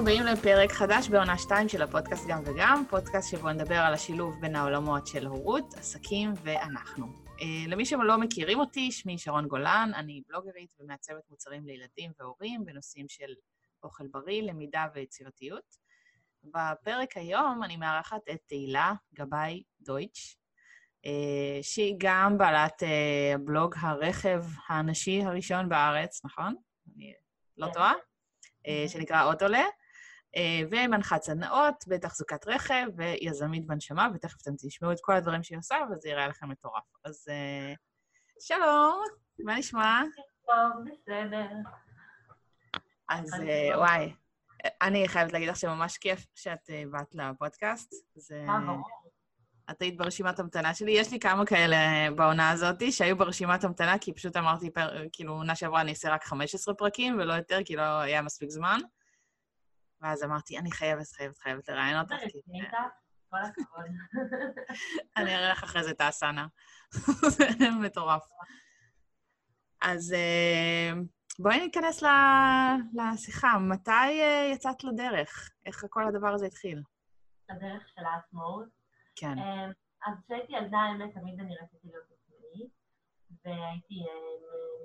הבאים לפרק חדש בעונה 2 של הפודקאסט גם וגם, פודקאסט שבו נדבר על השילוב בין העולמות של הורות, עסקים ואנחנו. Uh, למי שלא מכירים אותי, שמי שרון גולן, אני בלוגרית ומעצבת מוצרים לילדים והורים בנושאים של אוכל בריא, למידה ויצירתיות. בפרק היום אני מארחת את תהילה גבאי דויטש, uh, שהיא גם בעלת uh, בלוג הרכב הנשי הראשון בארץ, נכון? אני לא כן. טועה? אה, שנקרא אוטולה, אה, ומנחת סדנאות בתחזוקת רכב ויזמית בנשמה, ותכף אתם תשמעו את כל הדברים שהיא עושה, וזה יראה לכם מטורף. אז אה, שלום, מה נשמע? טוב, בסדר. אז וואי, אני חייבת להגיד לך שממש כיף שאת באת לפודקאסט. זה... את היית ברשימת המתנה שלי. יש לי כמה כאלה בעונה הזאת שהיו ברשימת המתנה, כי פשוט אמרתי, פר, כאילו, עונה שעברה אני אעשה רק 15 פרקים ולא יותר, כי לא היה מספיק זמן. ואז אמרתי, אני חייבת, חייבת, חייבת לראיין אותך. כל הכבוד. אני אראה לך אחרי זה את האסנה. זה מטורף. אז אה, בואי ניכנס לשיחה. מתי אה, יצאת לדרך? איך כל הדבר הזה התחיל? לדרך של העצמאות. כן. אמ, אז כשהייתי ילדה, האמת, תמיד אני רציתי להיות עצמאית, והייתי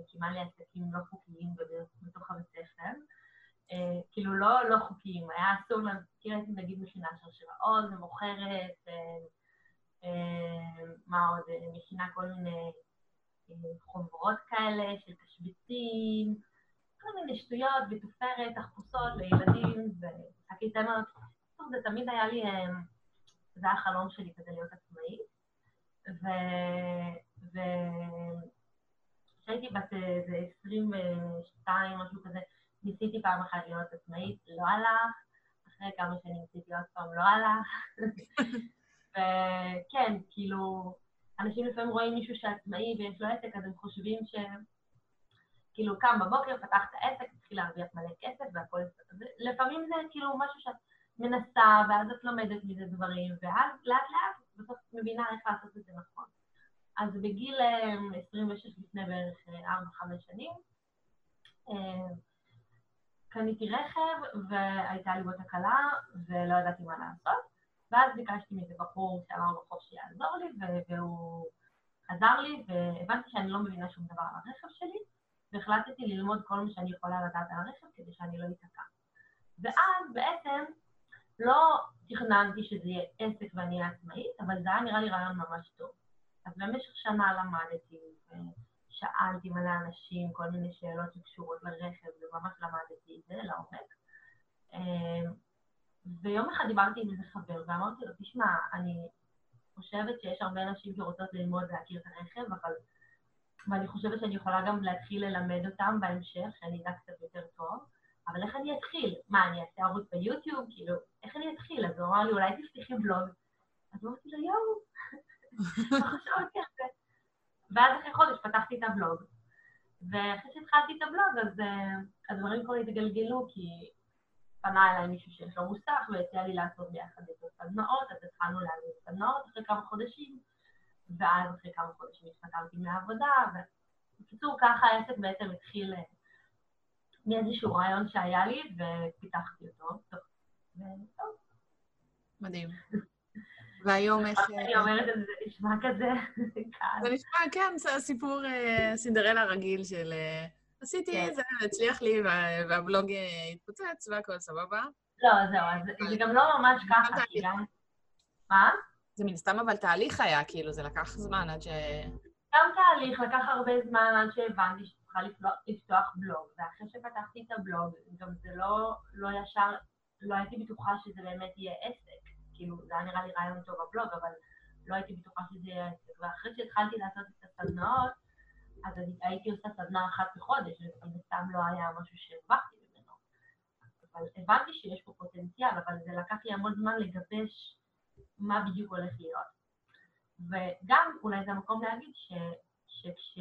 מקימה לי עסקים לא חוקיים בתוך הבית ספר. אה, כאילו, לא לא חוקיים, היה אסור לנו, כאילו הייתי נגיד מכינה שרשראות ומוכרת, אמ, מה עוד, מכינה כל מיני אה, חוברות כאלה של תשביצים, כל מיני שטויות ותופרת, תחפושות לילדים תמר. זה תמיד היה לי... זה היה החלום שלי כדי להיות עצמאית. וכשהייתי בת איזה 22, משהו כזה, ניסיתי פעם אחת להיות עצמאית, לא הלך, אחרי כמה שנים ניסיתי עוד פעם, לא הלך. וכן, כאילו, אנשים לפעמים רואים מישהו שעצמאי ויש לו עסק, אז הם חושבים ש... כאילו, קם בבוקר, פתח את העסק, התחיל להרוויח מלא כסף והכל... לפעמים זה כאילו משהו שאת מנסה, ואז את לומדת מזה דברים, ואז לאט לאט בסוף את מבינה איך לעשות את זה נכון. אז בגיל 26 אה, לפני בערך 4-5 אה, שנים, אה, קניתי רכב והייתה לי בו תקלה ולא ידעתי מה לעשות, ואז ביקשתי מאיזה בחור שאמר בחוף שיעזור לי, והוא עזר לי, והבנתי שאני לא מבינה שום דבר על הרכב שלי, והחלטתי ללמוד כל מה שאני יכולה לדעת על הרכב כדי שאני לא אתקע. ואז בעצם לא תכננתי שזה יהיה עסק ואני אהיה עצמאית, אבל זה היה נראה לי רעיון ממש טוב. אז במשך שנה למדתי, ושאלתי מלא אנשים כל מיני שאלות שקשורות לרכב, וממש למדתי את זה לעומק. אמ, ויום אחד דיברתי עם איזה חבר, ואמרתי לו, תשמע, אני חושבת שיש הרבה אנשים שרוצות ללמוד להכיר את הרכב, אבל... ואני חושבת שאני יכולה גם להתחיל ללמד אותם בהמשך, שאני אדע קצת יותר טוב. אבל איך אני אתחיל? מה, אני אעשה ערוץ ביוטיוב? כאילו, איך אני אתחיל? אז הוא אמר לי, אולי תפתחי בלוג. אז אמרתי לו, יואו, לא חשבתי על זה. ואז אחרי חודש פתחתי את הבלוג. ואחרי שהתחלתי את הבלוג, אז uh, הדברים כבר התגלגלו, כי פנה אליי מישהו שיש לו מוסך, והציע לי לעשות ביחד את הסדנאות, אז התחלנו להביא סדנאות אחרי כמה חודשים, ואז אחרי כמה חודשים התפטרתי מהעבודה, ובקיצור, ככה העסק בעצם התחיל אה, מאיזשהו רעיון שהיה לי, ופיתחתי אותו. טוב, מדהים. והיום איך... אני אומרת את זה, נשמע כזה. זה נשמע, כן, זה סיפור אה, סינדרלה רגיל של אה, עשיתי כן. זה, הצליח לי, והבלוג אה, התפוצץ והכל סבבה. לא, זהו, זה גם לא ממש ככה, כי גם... מה? זה מן סתם אבל תהליך היה, כאילו, זה לקח זמן עד ש... גם תהליך, לקח הרבה זמן עד שהבנתי צריכה לפתוח בלוג, ואחרי שפתחתי את הבלוג, גם זה לא, לא ישר, לא הייתי בטוחה שזה באמת יהיה עסק. כאילו, זה היה נראה לי רעיון טוב בבלוג, אבל לא הייתי בטוחה שזה יהיה עסק. ואחרי שהתחלתי לעשות את הסדנאות, אז הייתי עושה סדנה אחת בחודש, וזה סתם לא היה משהו שהרווחתי ממנו. אבל הבנתי שיש פה פוטנציאל, אבל זה לקח לי המון זמן לגבש מה בדיוק הולך להיות. וגם, אולי זה המקום להגיד ש, שכש...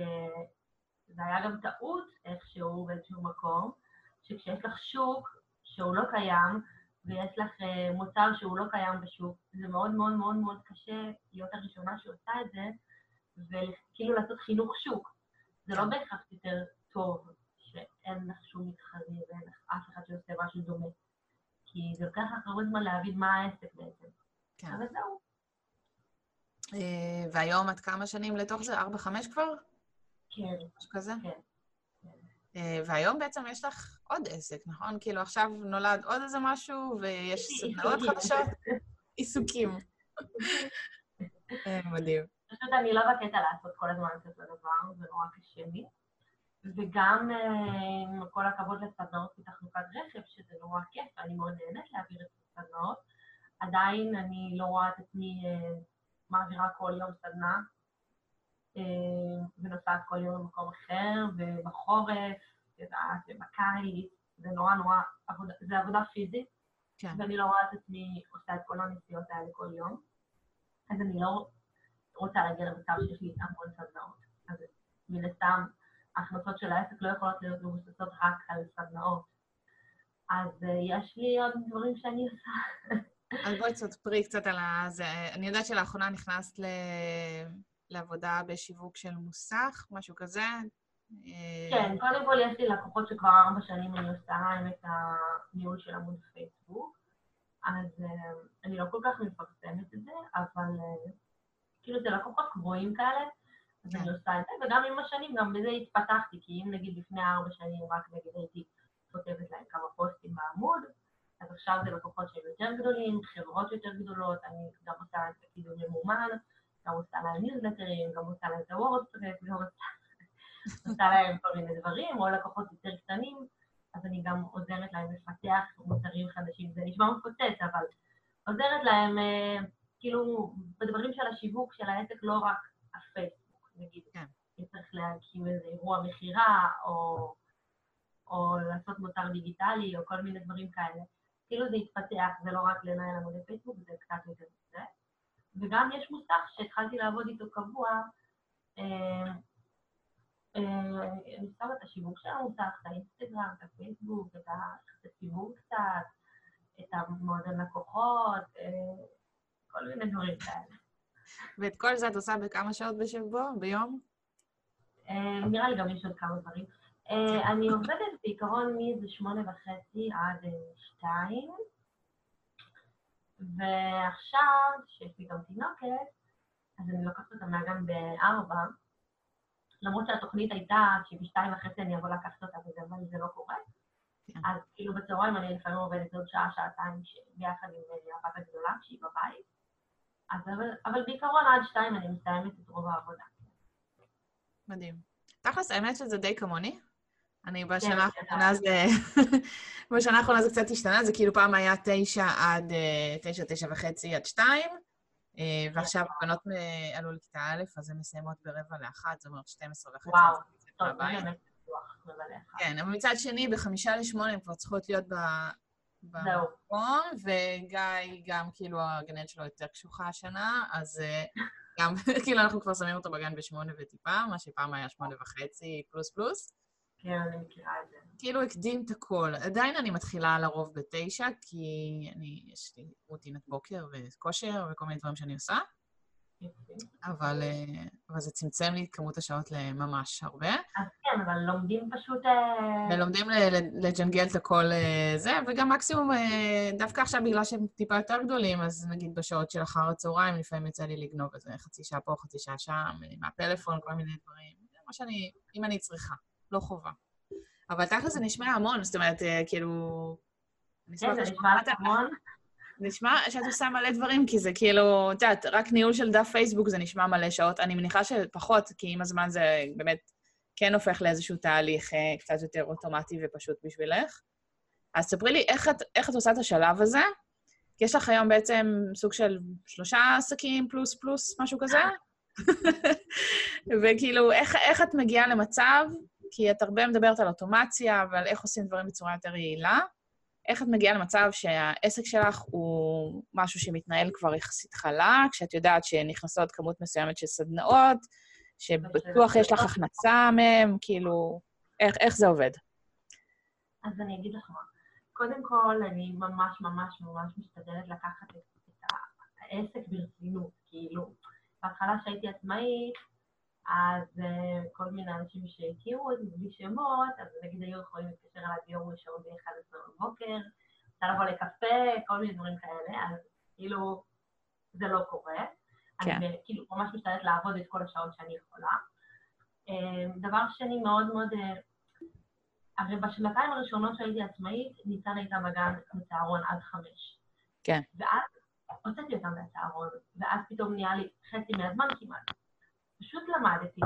זה היה גם טעות איכשהו באיזשהו מקום, שכשיש לך שוק שהוא לא קיים, ויש לך uh, מוצר שהוא לא קיים בשוק, זה מאוד מאוד מאוד מאוד קשה להיות הראשונה שעושה את זה, וכאילו לעשות חינוך שוק. זה לא בהכרח יותר טוב שאין לך שום מתחרים ואין לך אף אחד שעושה משהו דומה. כי זה לוקח לך הרבה זמן להבין מה העסק בעצם. כן. אבל זהו. אה, והיום את כמה שנים לתוך זה? ארבע, חמש כבר? כן, משהו כזה? כן. אה, והיום בעצם יש לך עוד עסק, נכון? כאילו עכשיו נולד עוד איזה משהו, ויש סדנאות. חדשות? עיסוקים. אה, מדהים. פשוט אני לא בקטע לעשות כל הזמן כזה דבר, זה נורא קשה לי. וגם אה, עם כל הכבוד לסדנאות בתחזוקת רכב, שזה נורא כיף, ואני מאוד נהנית להעביר את הסדנאות, עדיין אני לא רואה את עצמי מעבירה כל יום סדנה, ונוסעת כל יום במקום אחר, ובחורף, ובקיץ, זה נורא נורא, עבודה, זה עבודה פיזית, כן. ואני לא רואה את עצמי עושה את כל הנסיעות האלה כל יום. אז אני לא רוצה להגיע למצב שיש לי המון סדנאות. אז מן הסתם, ההכנסות של העסק לא יכולות להיות מבוססות רק על סדנאות. אז uh, יש לי עוד דברים שאני עושה. אז בואי תספרי קצת על ה... זה. אני יודעת שלאחרונה נכנסת ל... לעבודה בשיווק של מוסך, משהו כזה. אה, כן, קודם כל יש לי לקוחות שכבר ארבע שנים אני עושה להם את הניהול של עמוד פייסבוק, אז uh, אני לא כל כך מפרסמת את זה, אבל uh, כאילו זה לקוחות קבועים כאלה, אז כן. אני עושה את זה, וגם עם השנים גם בזה התפתחתי, כי אם נגיד לפני ארבע שנים רק נגיד הייתי כותבת להם כמה פוסטים בעמוד, אז עכשיו זה לקוחות שהם יותר גדולים, חברות יותר גדולות, אני גם עושה את הקידום ממומן, גם עושה להם ניוזלטרים, גם עושה להם את הוורדפרס, גם עושה להם כל מיני דברים, או לקוחות יותר קטנים, אז אני גם עוזרת להם לפתח מוצרים חדשים. זה נשמע מפוצץ, אבל עוזרת להם, אה, כאילו, בדברים של השיווק של העסק, לא רק הפייסבוק, נגיד. כן. צריך להקים איזה אירוע מכירה, או, או לעשות מוצר דיגיטלי, או כל מיני דברים כאלה. כאילו זה התפתח, זה לא רק לנהל עמודי פייסבוק, זה קצת יותר מזה. וגם יש מוסך שהתחלתי לעבוד איתו קבוע, אה, אה, אני שמה את השיווק של המוסך, את האינסטגרם, את הפייסבוק, את היחסי ציבור קצת, את המועדון לקוחות, אה, כל מיני דברים כאלה. ואת כל זה את עושה בכמה שעות בשבוע, ביום? אה, נראה לי גם יש עוד כמה דברים. אני עובדת בעיקרון מאיזה שמונה וחצי עד שתיים, ועכשיו, שיש לי גם תינוקת, אז אני לוקחת אותה מהגן בארבע, למרות שהתוכנית הייתה שבשתיים וחצי אני אבוא לקחת אותה, אבל זה לא קורה. כן. אז כאילו בצהריים אני לפעמים עובדת עוד שעה, שעתיים ביחד עם אה, הבת הגדולה שהיא בבית. אז אבל, אבל בעיקרון עד שתיים אני מסיימת את רוב העבודה. מדהים. תכלס, האמת שזה די כמוני. אני כן, בשנה כן. האחרונה זה... בשנה האחרונה זה קצת השתנה, זה כאילו פעם היה תשע עד אה, תשע, תשע וחצי עד שתיים, אה, ועכשיו הבנות עלו לכיתה א', אז הן מסיימות ברבע לאחת, זאת אומרת 12 וחצי. וואו, טוב. באמת פתוח, מבלה אחד. כן, אבל מצד שני, בחמישה לשמונה הן כבר צריכות להיות. במקום, וגיא גם, כאילו, הגננת שלו יותר קשוחה השנה, אז אה, גם, כאילו, אנחנו כבר שמים אותו בגן בשמונה וטיפה, מה שפעם היה שמונה וחצי פלוס פלוס. כן, אני מכירה את זה. כאילו הקדים את הכל. עדיין אני מתחילה לרוב בתשע, כי אני, יש לי רוטינת בוקר וכושר וכל מיני דברים שאני עושה. אבל, אה, אבל זה צמצם לי את כמות השעות לממש הרבה. אז כן, אבל לומדים פשוט... אה, ולומדים לג'נגל את הכל אה, זה, וגם מקסימום, דווקא עכשיו בגלל שהם טיפה יותר גדולים, אז נגיד בשעות של אחר הצהריים, לפעמים יוצא לי לגנוב איזה חצי שעה פה, חצי שעה שם, מהפלאפון, כל מיני דברים. זה מה שאני, אם אני צריכה, לא חובה. אבל תכל'ס זה נשמע המון, זאת אומרת, אה, כאילו... כן, זה נשמע לך המון. נשמע שאת עושה מלא דברים, כי זה כאילו, את יודעת, רק ניהול של דף פייסבוק זה נשמע מלא שעות. אני מניחה שפחות, כי עם הזמן זה באמת כן הופך לאיזשהו תהליך אה, קצת יותר אוטומטי ופשוט בשבילך. אז ספרי לי איך את, איך את עושה את השלב הזה, כי יש לך היום בעצם סוג של שלושה עסקים פלוס פלוס, משהו כזה, וכאילו, איך, איך את מגיעה למצב, כי את הרבה מדברת על אוטומציה ועל איך עושים דברים בצורה יותר יעילה, איך את מגיעה למצב שהעסק שלך הוא משהו שמתנהל כבר יחסית חלק, שאת יודעת שנכנסות כמות מסוימת של סדנאות, שבטוח יש לך הכנסה מהם, כאילו, איך, איך זה עובד? אז אני אגיד לך. קודם כל, אני ממש ממש ממש משתדלת לקחת את, את העסק ברצינות. כאילו, בהתחלה שהייתי עצמאית, אז uh, כל מיני אנשים שהכירו אותי בלי שמות, אז נגיד היו יכולים להתקשר אליי ביום ראשון ב-11 בבוקר, אפשר לבוא לקפה, כל מיני דברים כאלה, אז כאילו, זה לא קורה. כן. אני כאילו ממש משתדלת לעבוד את כל השעות שאני יכולה. אה, דבר שני, מאוד מאוד... אה, הרי בשנתיים הראשונות שהייתי עצמאית, ניצן הייתה בגן בצהרון עד חמש. כן. ואז הוצאתי אותם מהצהרון, ואז פתאום נהיה לי חצי מהזמן כמעט. פשוט למדתי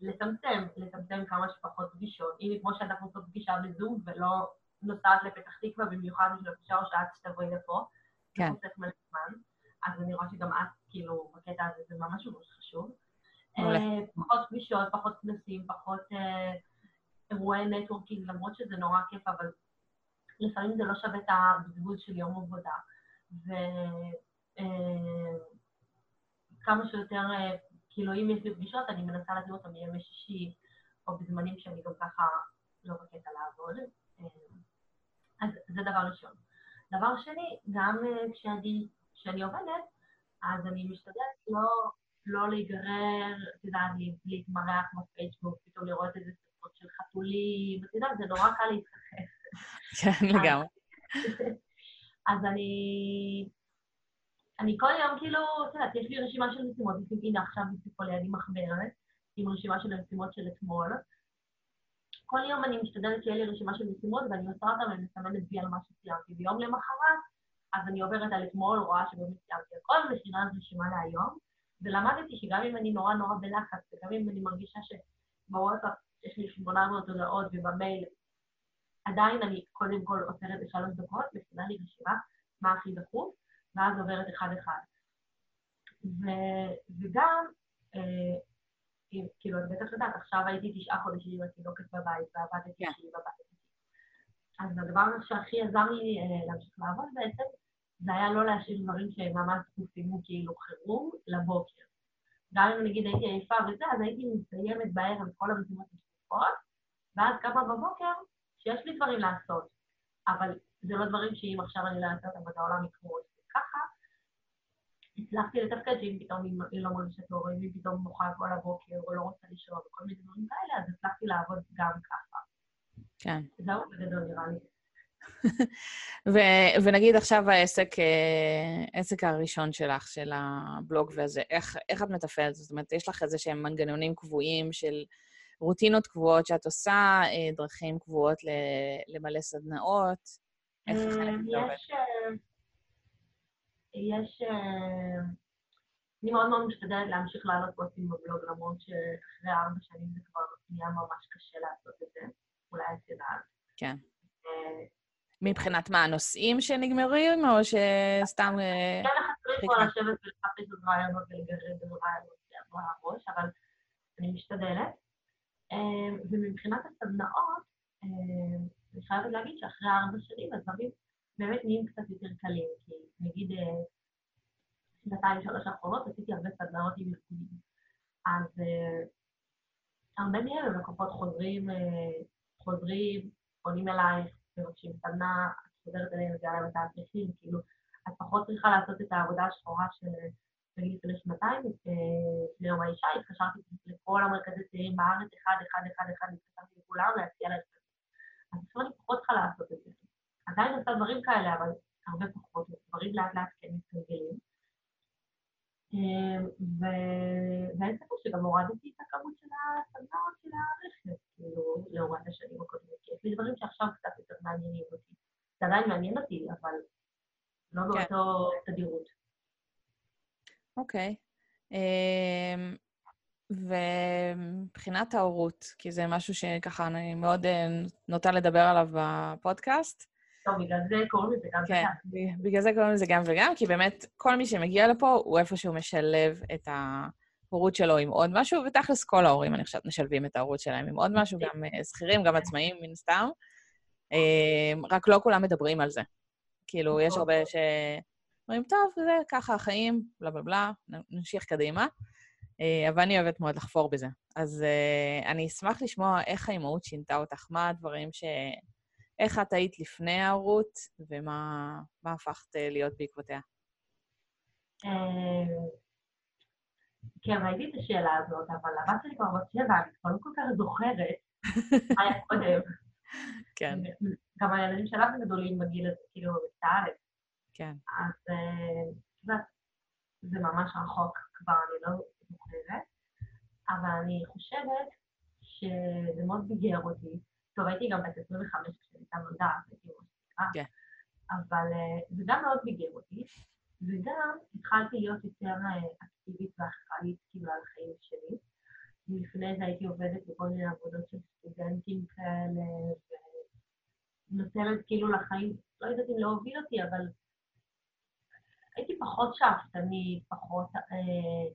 לצמצם, לצמצם כמה שפחות פגישות. אם כמו שאנחנו עושות פגישה בזום ולא נוסעת לפתח תקווה במיוחד בשביל הפגישה או שאת שתבואי לפה, כן. מלא זמן, אז אני רואה שגם את, כאילו, בקטע הזה זה ממש ממש חשוב. אה, פחות פגישות, פחות כנסים, פחות אה, אירועי נטוורקינג, למרות שזה נורא כיף, אבל לפעמים זה לא שווה את הבזבוז של יום עבודה. וכמה אה, שיותר, כאילו אם יש לי פגישות, אני מנסה להביא אותם בימי שישי, או בזמנים שאני גם ככה לא בקטע לעבוד. אז זה דבר ראשון. דבר שני, גם כשאני, כשאני עובדת, אז אני משתדלת לא לא להיגרר, את יודעת, להתמרח בפייסבוק, פתאום לראות איזה סרטות של חתולים, את יודעת, זה נורא קל להתרחב. כן, לגמרי. אז אני... אני כל יום כאילו, את יודעת, יש לי רשימה של משימות, הנה עכשיו פה לידי מחברת, עם רשימה של המשימות של אתמול. כל יום אני משתדלת שיהיה לי רשימה של משימות, ואני עושה אותן ואני מסמנת וי על מה שסיימתי. ביום למחרת, אז אני עוברת על אתמול, רואה שבאמת סיימתי הכל, ושינה רשימה להיום. ולמדתי שגם אם אני נורא נורא בלחץ, וגם אם אני מרגישה שבוואטסאפ יש לי 800 הודעות ובמייל, עדיין אני קודם כל עוצרת לשלוש דקות, מכינה לי רשימה מה הכי דחוף, ואז עוברת אחד-אחד. ו- וגם, אה, כאילו, את בטח יודעת, עכשיו הייתי תשעה חודשים עם התינוקת בבית, ועבדתי yeah. כן. בבית. אז הדבר שהכי עזר לי אה, להמשיך לעבוד בעצם, זה היה לא להשאיר דברים שהם ממש דחופים כאילו חירום לבוקר. גם אם נגיד הייתי עייפה וזה, אז הייתי מסיימת בערב כל המשימות הדחופות, ואז קמה בבוקר שיש לי דברים לעשות. אבל זה לא דברים שאם עכשיו אני לא אעשה אותם, אז העולם יקרוס. וככה הצלחתי לתפקד שאם פתאום היא לא מרגישת רואים, אם פתאום נוחה כל הבוקר, או לא רוצה לישון, וכל מיני דברים כאלה, אז הצלחתי לעבוד גם ככה. כן. זהו בגדול נראה לי. ו- ונגיד עכשיו העסק, העסק אה, הראשון שלך, של הבלוג וזה, איך, איך את מתפעלת? זאת אומרת, יש לך איזה שהם מנגנונים קבועים של רוטינות קבועות שאת עושה, אה, דרכים קבועות למלא סדנאות? איך החלק הזה עובד? יש... אה, אני מאוד מאוד משתדלת להמשיך לעלות פוסטים בבלוג, למרות שאחרי ארבע שנים זה כבר נהיה ממש קשה לעשות את זה. אולי את יודעת. כן. מבחינת מה, הנושאים שנגמרים, או שסתם... אה, כן, אנחנו צריכים פה לשבת ולחפש עוד רעיונות ולגרד עוד רעיונות בראש, אבל אני משתדלת. אה, ומבחינת הסדנאות, אה, אני חייבת להגיד שאחרי ארבע שנים הדברים באמת נהיים קצת יותר קלים, כי נגיד שנתיים, שלוש האחרונות עשיתי הרבה סדנאות עם ארגונים. אז הרבה מהם הם לקוחות חוזרים, חוזרים, פונים אלייך, מבקשים סדנה, את חוזרת אליהם, מביאה להם את האפריכים, כאילו, את פחות צריכה לעשות את העבודה השחורה של, נגיד לפני שנתיים, לפני יום האישה, התקשרתי לכל המרכזי צעירים בארץ, אחד, אחד, אחד, אחד, התקשרתי לכולם להציע להם. אז עכשיו אני פחות צריכה לעשות את זה. עדיין עושה דברים כאלה, אבל הרבה פחות, דברים לאט לאט כן מתגלגלים. ואין ספק שגם הורדתי את הכמות של הסדנאות של הרכב, כאילו, לעומת השנים הקודמות, כי יש לי דברים שעכשיו קצת יותר מעניינים אותי. זה עדיין מעניין אותי, אבל לא כן. באותו תדירות. אוקיי. אמ, ומבחינת ההורות, כי זה משהו שככה אני מאוד אה, נוטה לדבר עליו בפודקאסט, טוב, בגלל זה קוראים לזה גם כן, וגם. בגלל זה קוראים לזה גם וגם, כי באמת כל מי שמגיע לפה הוא איפשהו משלב את ההורות שלו עם עוד משהו, ותכלס כל ההורים, אני חושבת, משלבים את ההורות שלהם עם עוד משהו, גם אה, שכירים, גם עצמאים, מן הסתם. אמ, רק לא כולם מדברים על זה. כאילו, יש הרבה שאומרים, טוב, זה ככה החיים, בלה בלה בלה, נמשיך קדימה. אה, אבל אני אוהבת מאוד לחפור בזה. אז אה, אני אשמח לשמוע איך האימהות שינתה אותך, מה הדברים ש... איך את היית לפני ההורות, ומה הפכת אה, להיות בעקבותיה? אה, כן, ראיתי את השאלה הזאת, אבל הבת שלי כבר בת שבע, אני כבר לא כל כך זוכרת מה היה קודם. כן. גם הילדים שלך גדולים בגיל הזה, כאילו, בכיתה א'. כן. אז אה, זה ממש רחוק כבר, אני לא זוכרת, אבל אני חושבת שזה מאוד ביגר אותי. טוב, הייתי גם בת 25 כשהייתה נולדה. כן. אבל אה, זה גם מאוד ביגר אותי, וגם התחלתי להיות יותר אה, אקטיבית ואחראית כאילו על החיים שלי. לפני זה הייתי עובדת בכל מיני עבודות של סטודנטים כאלה, ונותנת כאילו לחיים, לא יודעת אם להוביל אותי, אבל הייתי פחות שאפתנית, פחות, אה,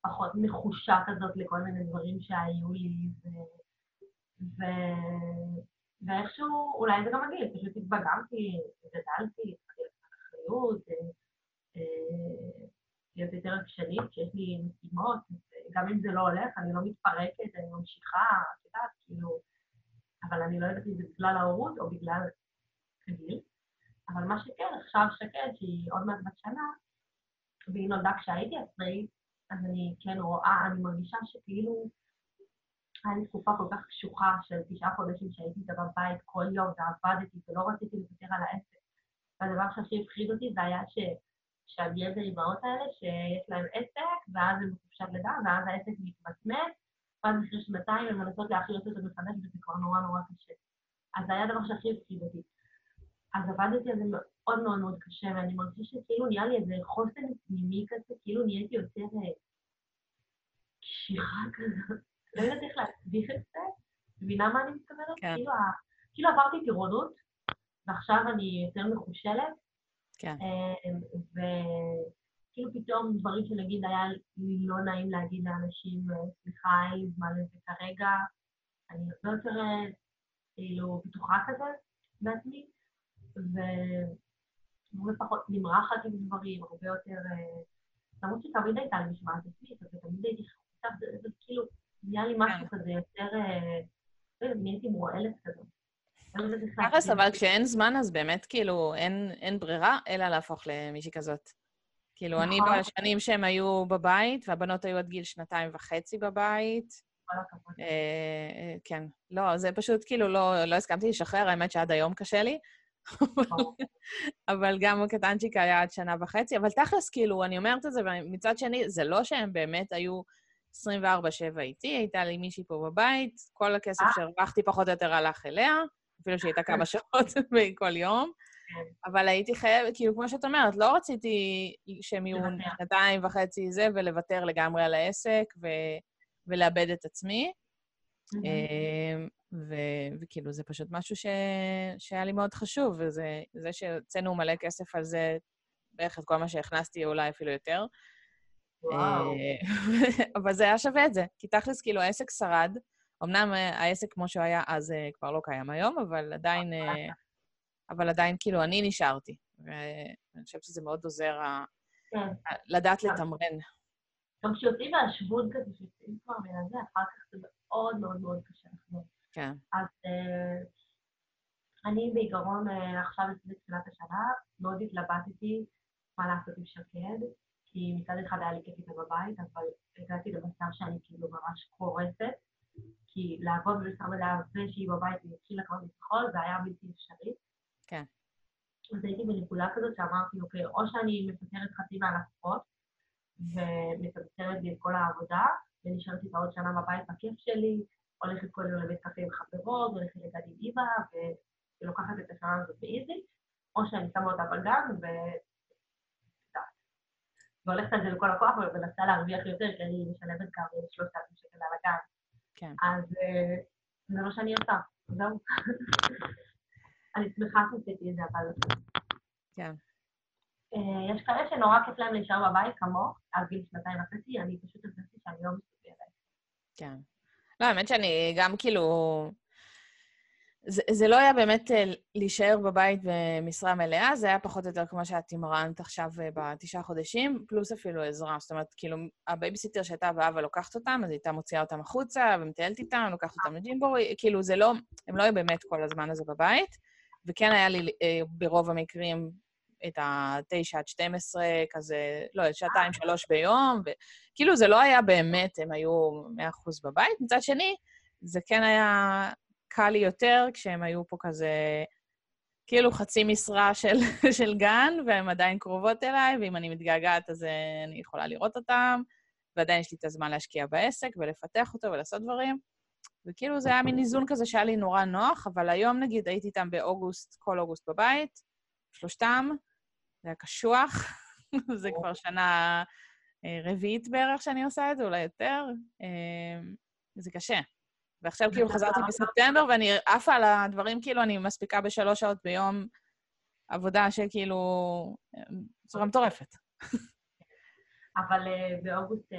פחות נחושה כזאת לכל מיני דברים שהיו לי, ו... ו... ואיכשהו, אולי זה גם מגיע, פשוט התבגרתי, גדלתי, אחריות, אה, אה, להיות יותר עקשנית, שיש לי משימות, גם אם זה לא הולך, אני לא מתפרקת, אני ממשיכה, את יודעת, כאילו, אבל אני לא יודעת אם זה בגלל ההורות או בגלל הגיל. אבל מה שכן, עכשיו שקד, שהיא עוד מעט בת שנה, והיא נולדה כשהייתי עצמאית, אז אני כן רואה, אני מרגישה שכאילו היה לי תקופה כל כך קשוחה של תשעה חודשים שהייתי איתה בבית כל יום ועבדתי ולא רציתי לוותר על העסק. והדבר שהכי הפחיד אותי זה היה ש... אוהבת האימהות האלה שיש להן עסק, ואז הן בחופשת לידה, ואז העסק מתמצמץ, ואז אחרי שנתיים הן מנסות להחיות אותו מחדש, וזה כבר נורא נורא קשה. אז זה היה הדבר שהכי הפחיד אותי. אז עבדתי על זה מאוד מאוד מאוד קשה, ואני מרגישה שכאילו נהיה לי איזה חוסן פנימי כזה, כאילו נהייתי יותר אה, קשיחה כזאת. לא יודעת איך להצדיק את זה, מבינה מה אני מתכוונת? כן. כאילו, כאילו עברתי טירונות, ועכשיו אני יותר מחושלת. כן. אה, וכאילו פתאום דברים שנגיד היה לי לא נעים להגיד לאנשים, אה, סליחה, אין לי זמן לזה כרגע, אני הרבה יותר כאילו בטוחה כזה בעצמי. והרבה פחות נמרחת עם דברים, הרבה יותר... אה, למרות שתמיד הייתה לי משמעת עצמית, ותמיד הייתי חוצה, זה כאילו, נהיה לי משהו כן. כזה יותר... אה, לא נהייתי מורעלת כזאת. תכלס, אבל כשאין זמן, אז באמת, כאילו, אין, אין ברירה אלא להפוך למישהי כזאת. כאילו, נכון. אני בשנים שהם היו בבית, והבנות היו עד גיל שנתיים וחצי בבית. אה, כן. לא, זה פשוט, כאילו, לא, לא הסכמתי לשחרר, האמת שעד היום קשה לי. אבל גם הקטנצ'יק היה עד שנה וחצי, אבל תכלס, כאילו, אני אומרת את זה, ומצד שני, זה לא שהם באמת היו 24-7 איתי, הייתה לי מישהי פה בבית, כל הכסף אה. שהרווחתי פחות או יותר הלך אליה, אפילו שהייתה כמה שעות כל יום. כן. אבל הייתי חייבת, כאילו, כמו שאת אומרת, לא רציתי שהם יהיו שנתיים וחצי זה, ולוותר לגמרי על העסק ו- ולאבד את עצמי. ו- וכאילו, זה פשוט משהו ש- שהיה לי מאוד חשוב, וזה זה שהוצאנו מלא כסף על זה, בערך את כל מה שהכנסתי, אולי אפילו יותר. וואו. אבל זה היה שווה את זה, כי תכלס, כאילו, העסק שרד. אמנם אה, העסק כמו שהוא היה אז אה, כבר לא קיים היום, אבל עדיין, אה, אבל עדיין, כאילו, אני נשארתי. ואני חושבת שזה מאוד עוזר כן. לדעת לתמרן. גם כשיוצאים מהשבות כזה, כשיוצאים כבר מן אחר כך זה מאוד מאוד מאוד קשה לחזור. כן. אז אני בעיקרון עכשיו בתחילת השנה מאוד התלבטתי מה לעשות עם שקד, כי מצד אחד היה לי כיף איתה בבית, אבל הגעתי למצב שאני כאילו ממש קורסת, כי לעבוד מלאה ושהיא בבית והיא כבר לזחול, זה היה בלתי אפשרי. כן. אז הייתי בנקודה כזאת שאמרתי, אוקיי, או שאני מפטרת חצי מהלקוחות ומצמצמת לי את כל העבודה, ונשארת איתה עוד שנה בבית בכיף שלי, הולכת כל יום לבית קפה עם חברות, הולכת לגד עם אימא, ולוקחת את השנה הזאת באיזי, או שאני שמה אותה בגן. והולכת על זה לכל הכוח ומנסה להרוויח יותר, כי אני משלמת גם 3,000 שקל על הגן. כן. אז אה, זה מה שאני עושה, זהו. אני שמחה שעשיתי את זה, אבל... כן. אה, יש כאלה שנורא כיף להם להישאר בבית כמוך, עד גיל שנתיים וחצי, אני פשוט הרגשתי שאני לא מסוגלת. כן. לא, האמת שאני גם כאילו... זה, זה לא היה באמת אה, להישאר בבית במשרה מלאה, זה היה פחות או יותר כמו שאת תמרנת עכשיו אה, בתשעה חודשים, פלוס אפילו עזרה. זאת אומרת, כאילו, הבייביסיטר שהייתה באה, באה לוקחת אותם, אז היא הייתה מוציאה אותם החוצה ומטיילת איתם, לוקחת אותם לג'ימבורי, כאילו, זה לא, הם לא היו באמת כל הזמן הזה בבית, וכן היה לי אה, ברוב המקרים את ה-9 עד 12, כזה, לא, שעתיים, שלוש ביום, וכאילו זה לא היה באמת, הם היו 100% בבית. מצד שני, זה כן היה קל לי יותר כשהם היו פה כזה, כאילו חצי משרה של, של גן, והן עדיין קרובות אליי, ואם אני מתגעגעת אז אה, אני יכולה לראות אותם, ועדיין יש לי את הזמן להשקיע בעסק ולפתח אותו ולעשות דברים. וכאילו זה היה מין איזון כזה שהיה לי נורא נוח, אבל היום נגיד הייתי איתם באוגוסט, כל אוגוסט בבית, שלושתם, זה היה קשוח, זה כבר שנה אה, רביעית בערך שאני עושה את זה, אולי יותר. אה, זה קשה. ועכשיו כאילו חזרתי בספטמבר, ואני עפה על הדברים, כאילו אני מספיקה בשלוש שעות ביום עבודה שכאילו... בצורה מטורפת. אבל באוגוסט,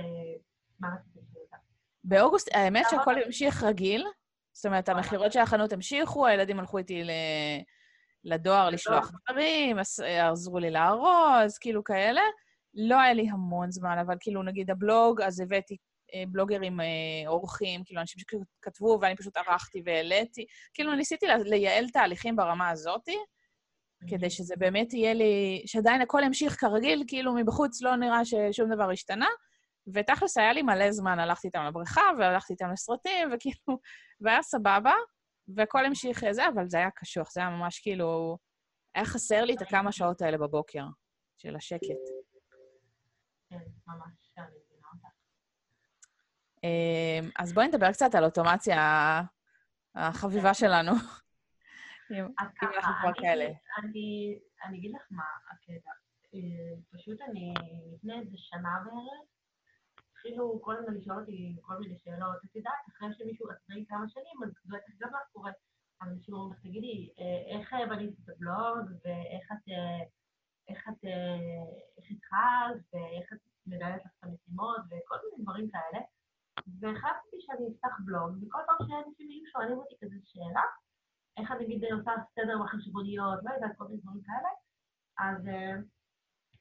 מה רצית לשאול באוגוסט, האמת שהכל המשיך רגיל. זאת אומרת, המכירות של החנות המשיכו, הילדים הלכו איתי לדואר לשלוח דברים, עזרו לי לארוז, כאילו כאלה. לא היה לי המון זמן, אבל כאילו, נגיד הבלוג, אז הבאתי אה, בלוגרים אה, אורחים, כאילו, אנשים שכתבו, ואני פשוט ערכתי והעליתי. כאילו, ניסיתי לייעל תהליכים ברמה הזאתי, כדי שזה באמת יהיה לי... שעדיין הכל ימשיך כרגיל, כאילו, מבחוץ לא נראה ששום דבר השתנה. ותכלס היה לי מלא זמן, הלכתי איתם לבריכה, והלכתי איתם לסרטים, וכאילו, והיה סבבה, והכל המשיך זה, אבל זה היה קשוח, זה היה ממש כאילו... היה חסר לי את הכמה שעות האלה בבוקר, של השקט. כן, ממש, אני מבינה אותך. אמ, אז בואי נדבר קצת על אוטומציה החביבה שלנו. אם כבר כאלה. אני אגיד לך מה הקטע. אה, פשוט אני, לפני איזה שנה בערך, התחילו כל הזמן לשאול אותי כל מיני שאלות. את יודעת, אחרי שמישהו עצמאי כמה שנים, אז בטח גם לך קורה. אז אנשים אומרים לך, תגידי, אה, איך בנית את הבלוג, ואיך את... אה, איך את... איך התחלת, ואיך את מנהלת לך את המשימות, וכל מיני דברים כאלה. והחלטתי שאני אפתח בלוג, וכל פעם שאנשים היו שואלים אותי כזה שאלה, איך אני נגיד עושה סדר בחשבוניות, לא יודעת, כל מיני דברים כאלה, אז uh,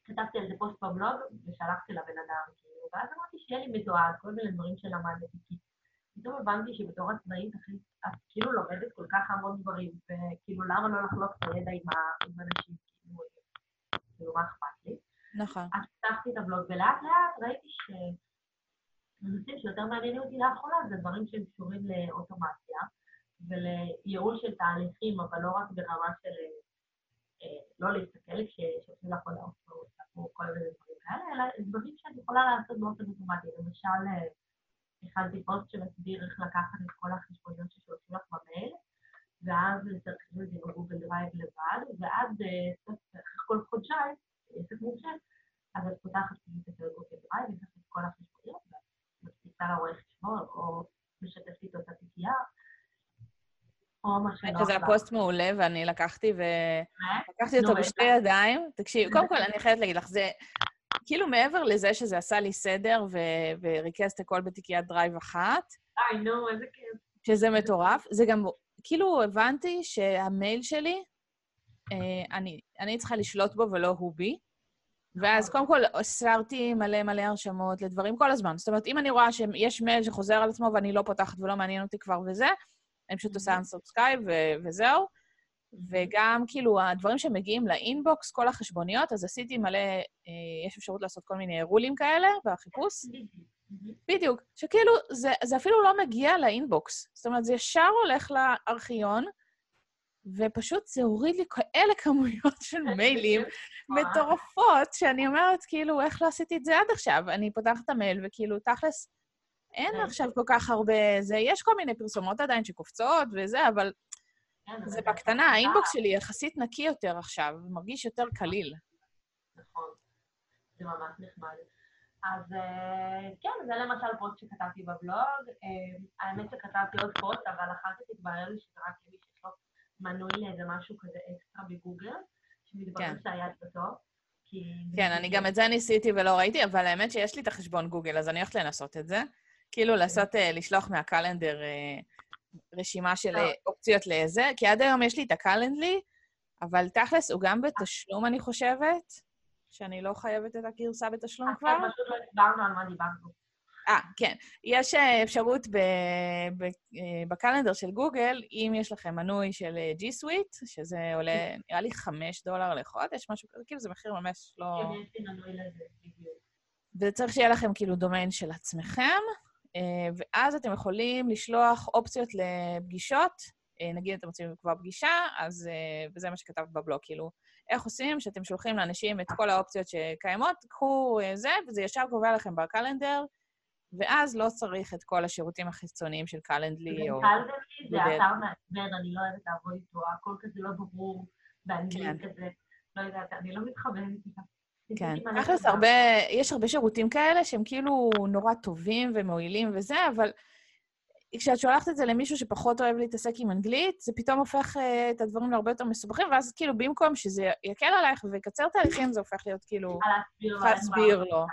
כתבתי על זה פוסט בבלוג ושלחתי לבן אדם, כאילו, ואז אמרתי שיהיה לי מתועד, כל מיני דברים שלמדתי, כי פתאום הבנתי שבתור עצמאית את כאילו לומדת כל כך המון דברים, וכאילו למה לא לחלוק את הידע עם, עם אנשים, כאילו, כאילו, מה אכפת לי? נכון. אז פתחתי את הבלוג, ולאט לאט ראיתי ש... הנושאים שיותר מעניינים אותי לאחרונה זה דברים שהם קשורים לאוטומציה ולייעול של תהליכים, אבל לא רק ברמה של אה, לא להסתכל כשעושים לך הודעות או כל מיני דברים כאלה, אלא דברים שאני יכולה לעשות באופן אוטומטי. למשל, אה, הכנתי פוסט שמסביר איך לקחת את כל החשבוניות ששולחים לך במייל, ואז לתרחיב את זה בגוגל דרייב לבד, ואז אה, אחרי כל חודשיים, עסק מורשה, אז את פותחת את גוגל דרייב, יש לך את כל החשבוניות, מדפיסה לרואה חשבון, או משתפת איתו את התיקייה, או מה שנוח זה הפוסט מעולה, ואני לקחתי ו... לקחתי אותו בשתי ידיים. תקשיב, קודם כל, אני חייבת להגיד לך, זה... כאילו מעבר לזה שזה עשה לי סדר וריכז את הכל בתיקיית דרייב אחת, איי, נו, איזה כיף. שזה מטורף, זה גם, כאילו הבנתי שהמייל שלי, אה, אני, אני צריכה לשלוט בו ולא הוא בי. ואז קודם כל הסרתי מלא מלא הרשמות לדברים כל הזמן. זאת אומרת, אם אני רואה שיש מייל שחוזר על עצמו ואני לא פותחת ולא מעניין אותי כבר וזה, אני פשוט עושה unsubscribe וזהו. וגם כאילו הדברים שמגיעים ל inbox, כל החשבוניות, אז עשיתי מלא, אה, יש אפשרות לעשות כל מיני רולים כאלה בחיפוש. בדיוק, שכאילו זה, זה אפילו לא מגיע לאינבוקס. זאת אומרת, זה ישר הולך לארכיון, ופשוט זה הוריד לי כאלה כמויות של מיילים מטורפות, שאני אומרת, כאילו, איך לא עשיתי את זה עד עכשיו? אני פותחת את המייל, וכאילו, תכלס, אין כן. עכשיו כל כך הרבה... זה, יש כל מיני פרסומות עדיין שקופצות וזה, אבל כן, זה בקטנה. האינבוקס שלי יחסית נקי יותר עכשיו, מרגיש יותר קליל. נכון, זה ממש נחמד. אז אה, כן, זה למשל פוסט שכתבתי בבלוג. אה, האמת שכתבתי עוד פוסט, אבל אחר כך התברר לי שזה רק למי שיש לו מנוי לאיזה משהו כזה אקסטרה בגוגל, שמתברר כן. שהיה טוב. כן, אני גם את זה ניסיתי ולא ראיתי, אבל האמת שיש לי את החשבון גוגל, אז אני הולכת לנסות את זה. כאילו כן. לעשות, אה, לשלוח מה calendar אה, רשימה של אה, אופציות לזה, כי עד היום יש לי את הקלנדלי, אבל תכלס הוא גם בתשלום, אני חושבת, שאני לא חייבת את הגרסה בתשלום כבר. פשוט לא דיברנו על מה דיברנו. אה, כן. יש אפשרות בקלנדר של גוגל, אם יש לכם מנוי של G Suite, שזה עולה. נראה לי 5 דולר לחודש, משהו כזה, כאילו זה מחיר ממש לא... כן, יש לי מנוי לזה, בדיוק. וצריך שיהיה לכם כאילו דומיין של עצמכם, אה, ואז אתם יכולים לשלוח אופציות לפגישות אה, נגיד אתם רוצים לקבוע פגישה, אז... אה, וזה מה שכתבת בבלוג, כאילו, איך עושים שאתם שולחים לאנשים את כל האופציות שקיימות, קחו אה, זה, וזה ישר קובע לכם בקלנדר, ואז לא צריך את כל השירותים החיצוניים של קלנדלי או... קלנדלי זה אתר מעצבן, אני לא אוהבת לעבוד איתו, הכל כזה לא ברור, באנגלית כן. כזה, לא יודעת, אני לא מתכוונת איתה. כן, תכלס הרבה, יש הרבה שירותים כאלה שהם כאילו נורא טובים ומועילים וזה, אבל כשאת שולחת את זה למישהו שפחות אוהב להתעסק עם אנגלית, זה פתאום הופך uh, את הדברים להרבה יותר מסובכים, ואז כאילו במקום שזה יקל עלייך ויקצר תהליכים, זה הופך להיות כאילו... להסביר לו.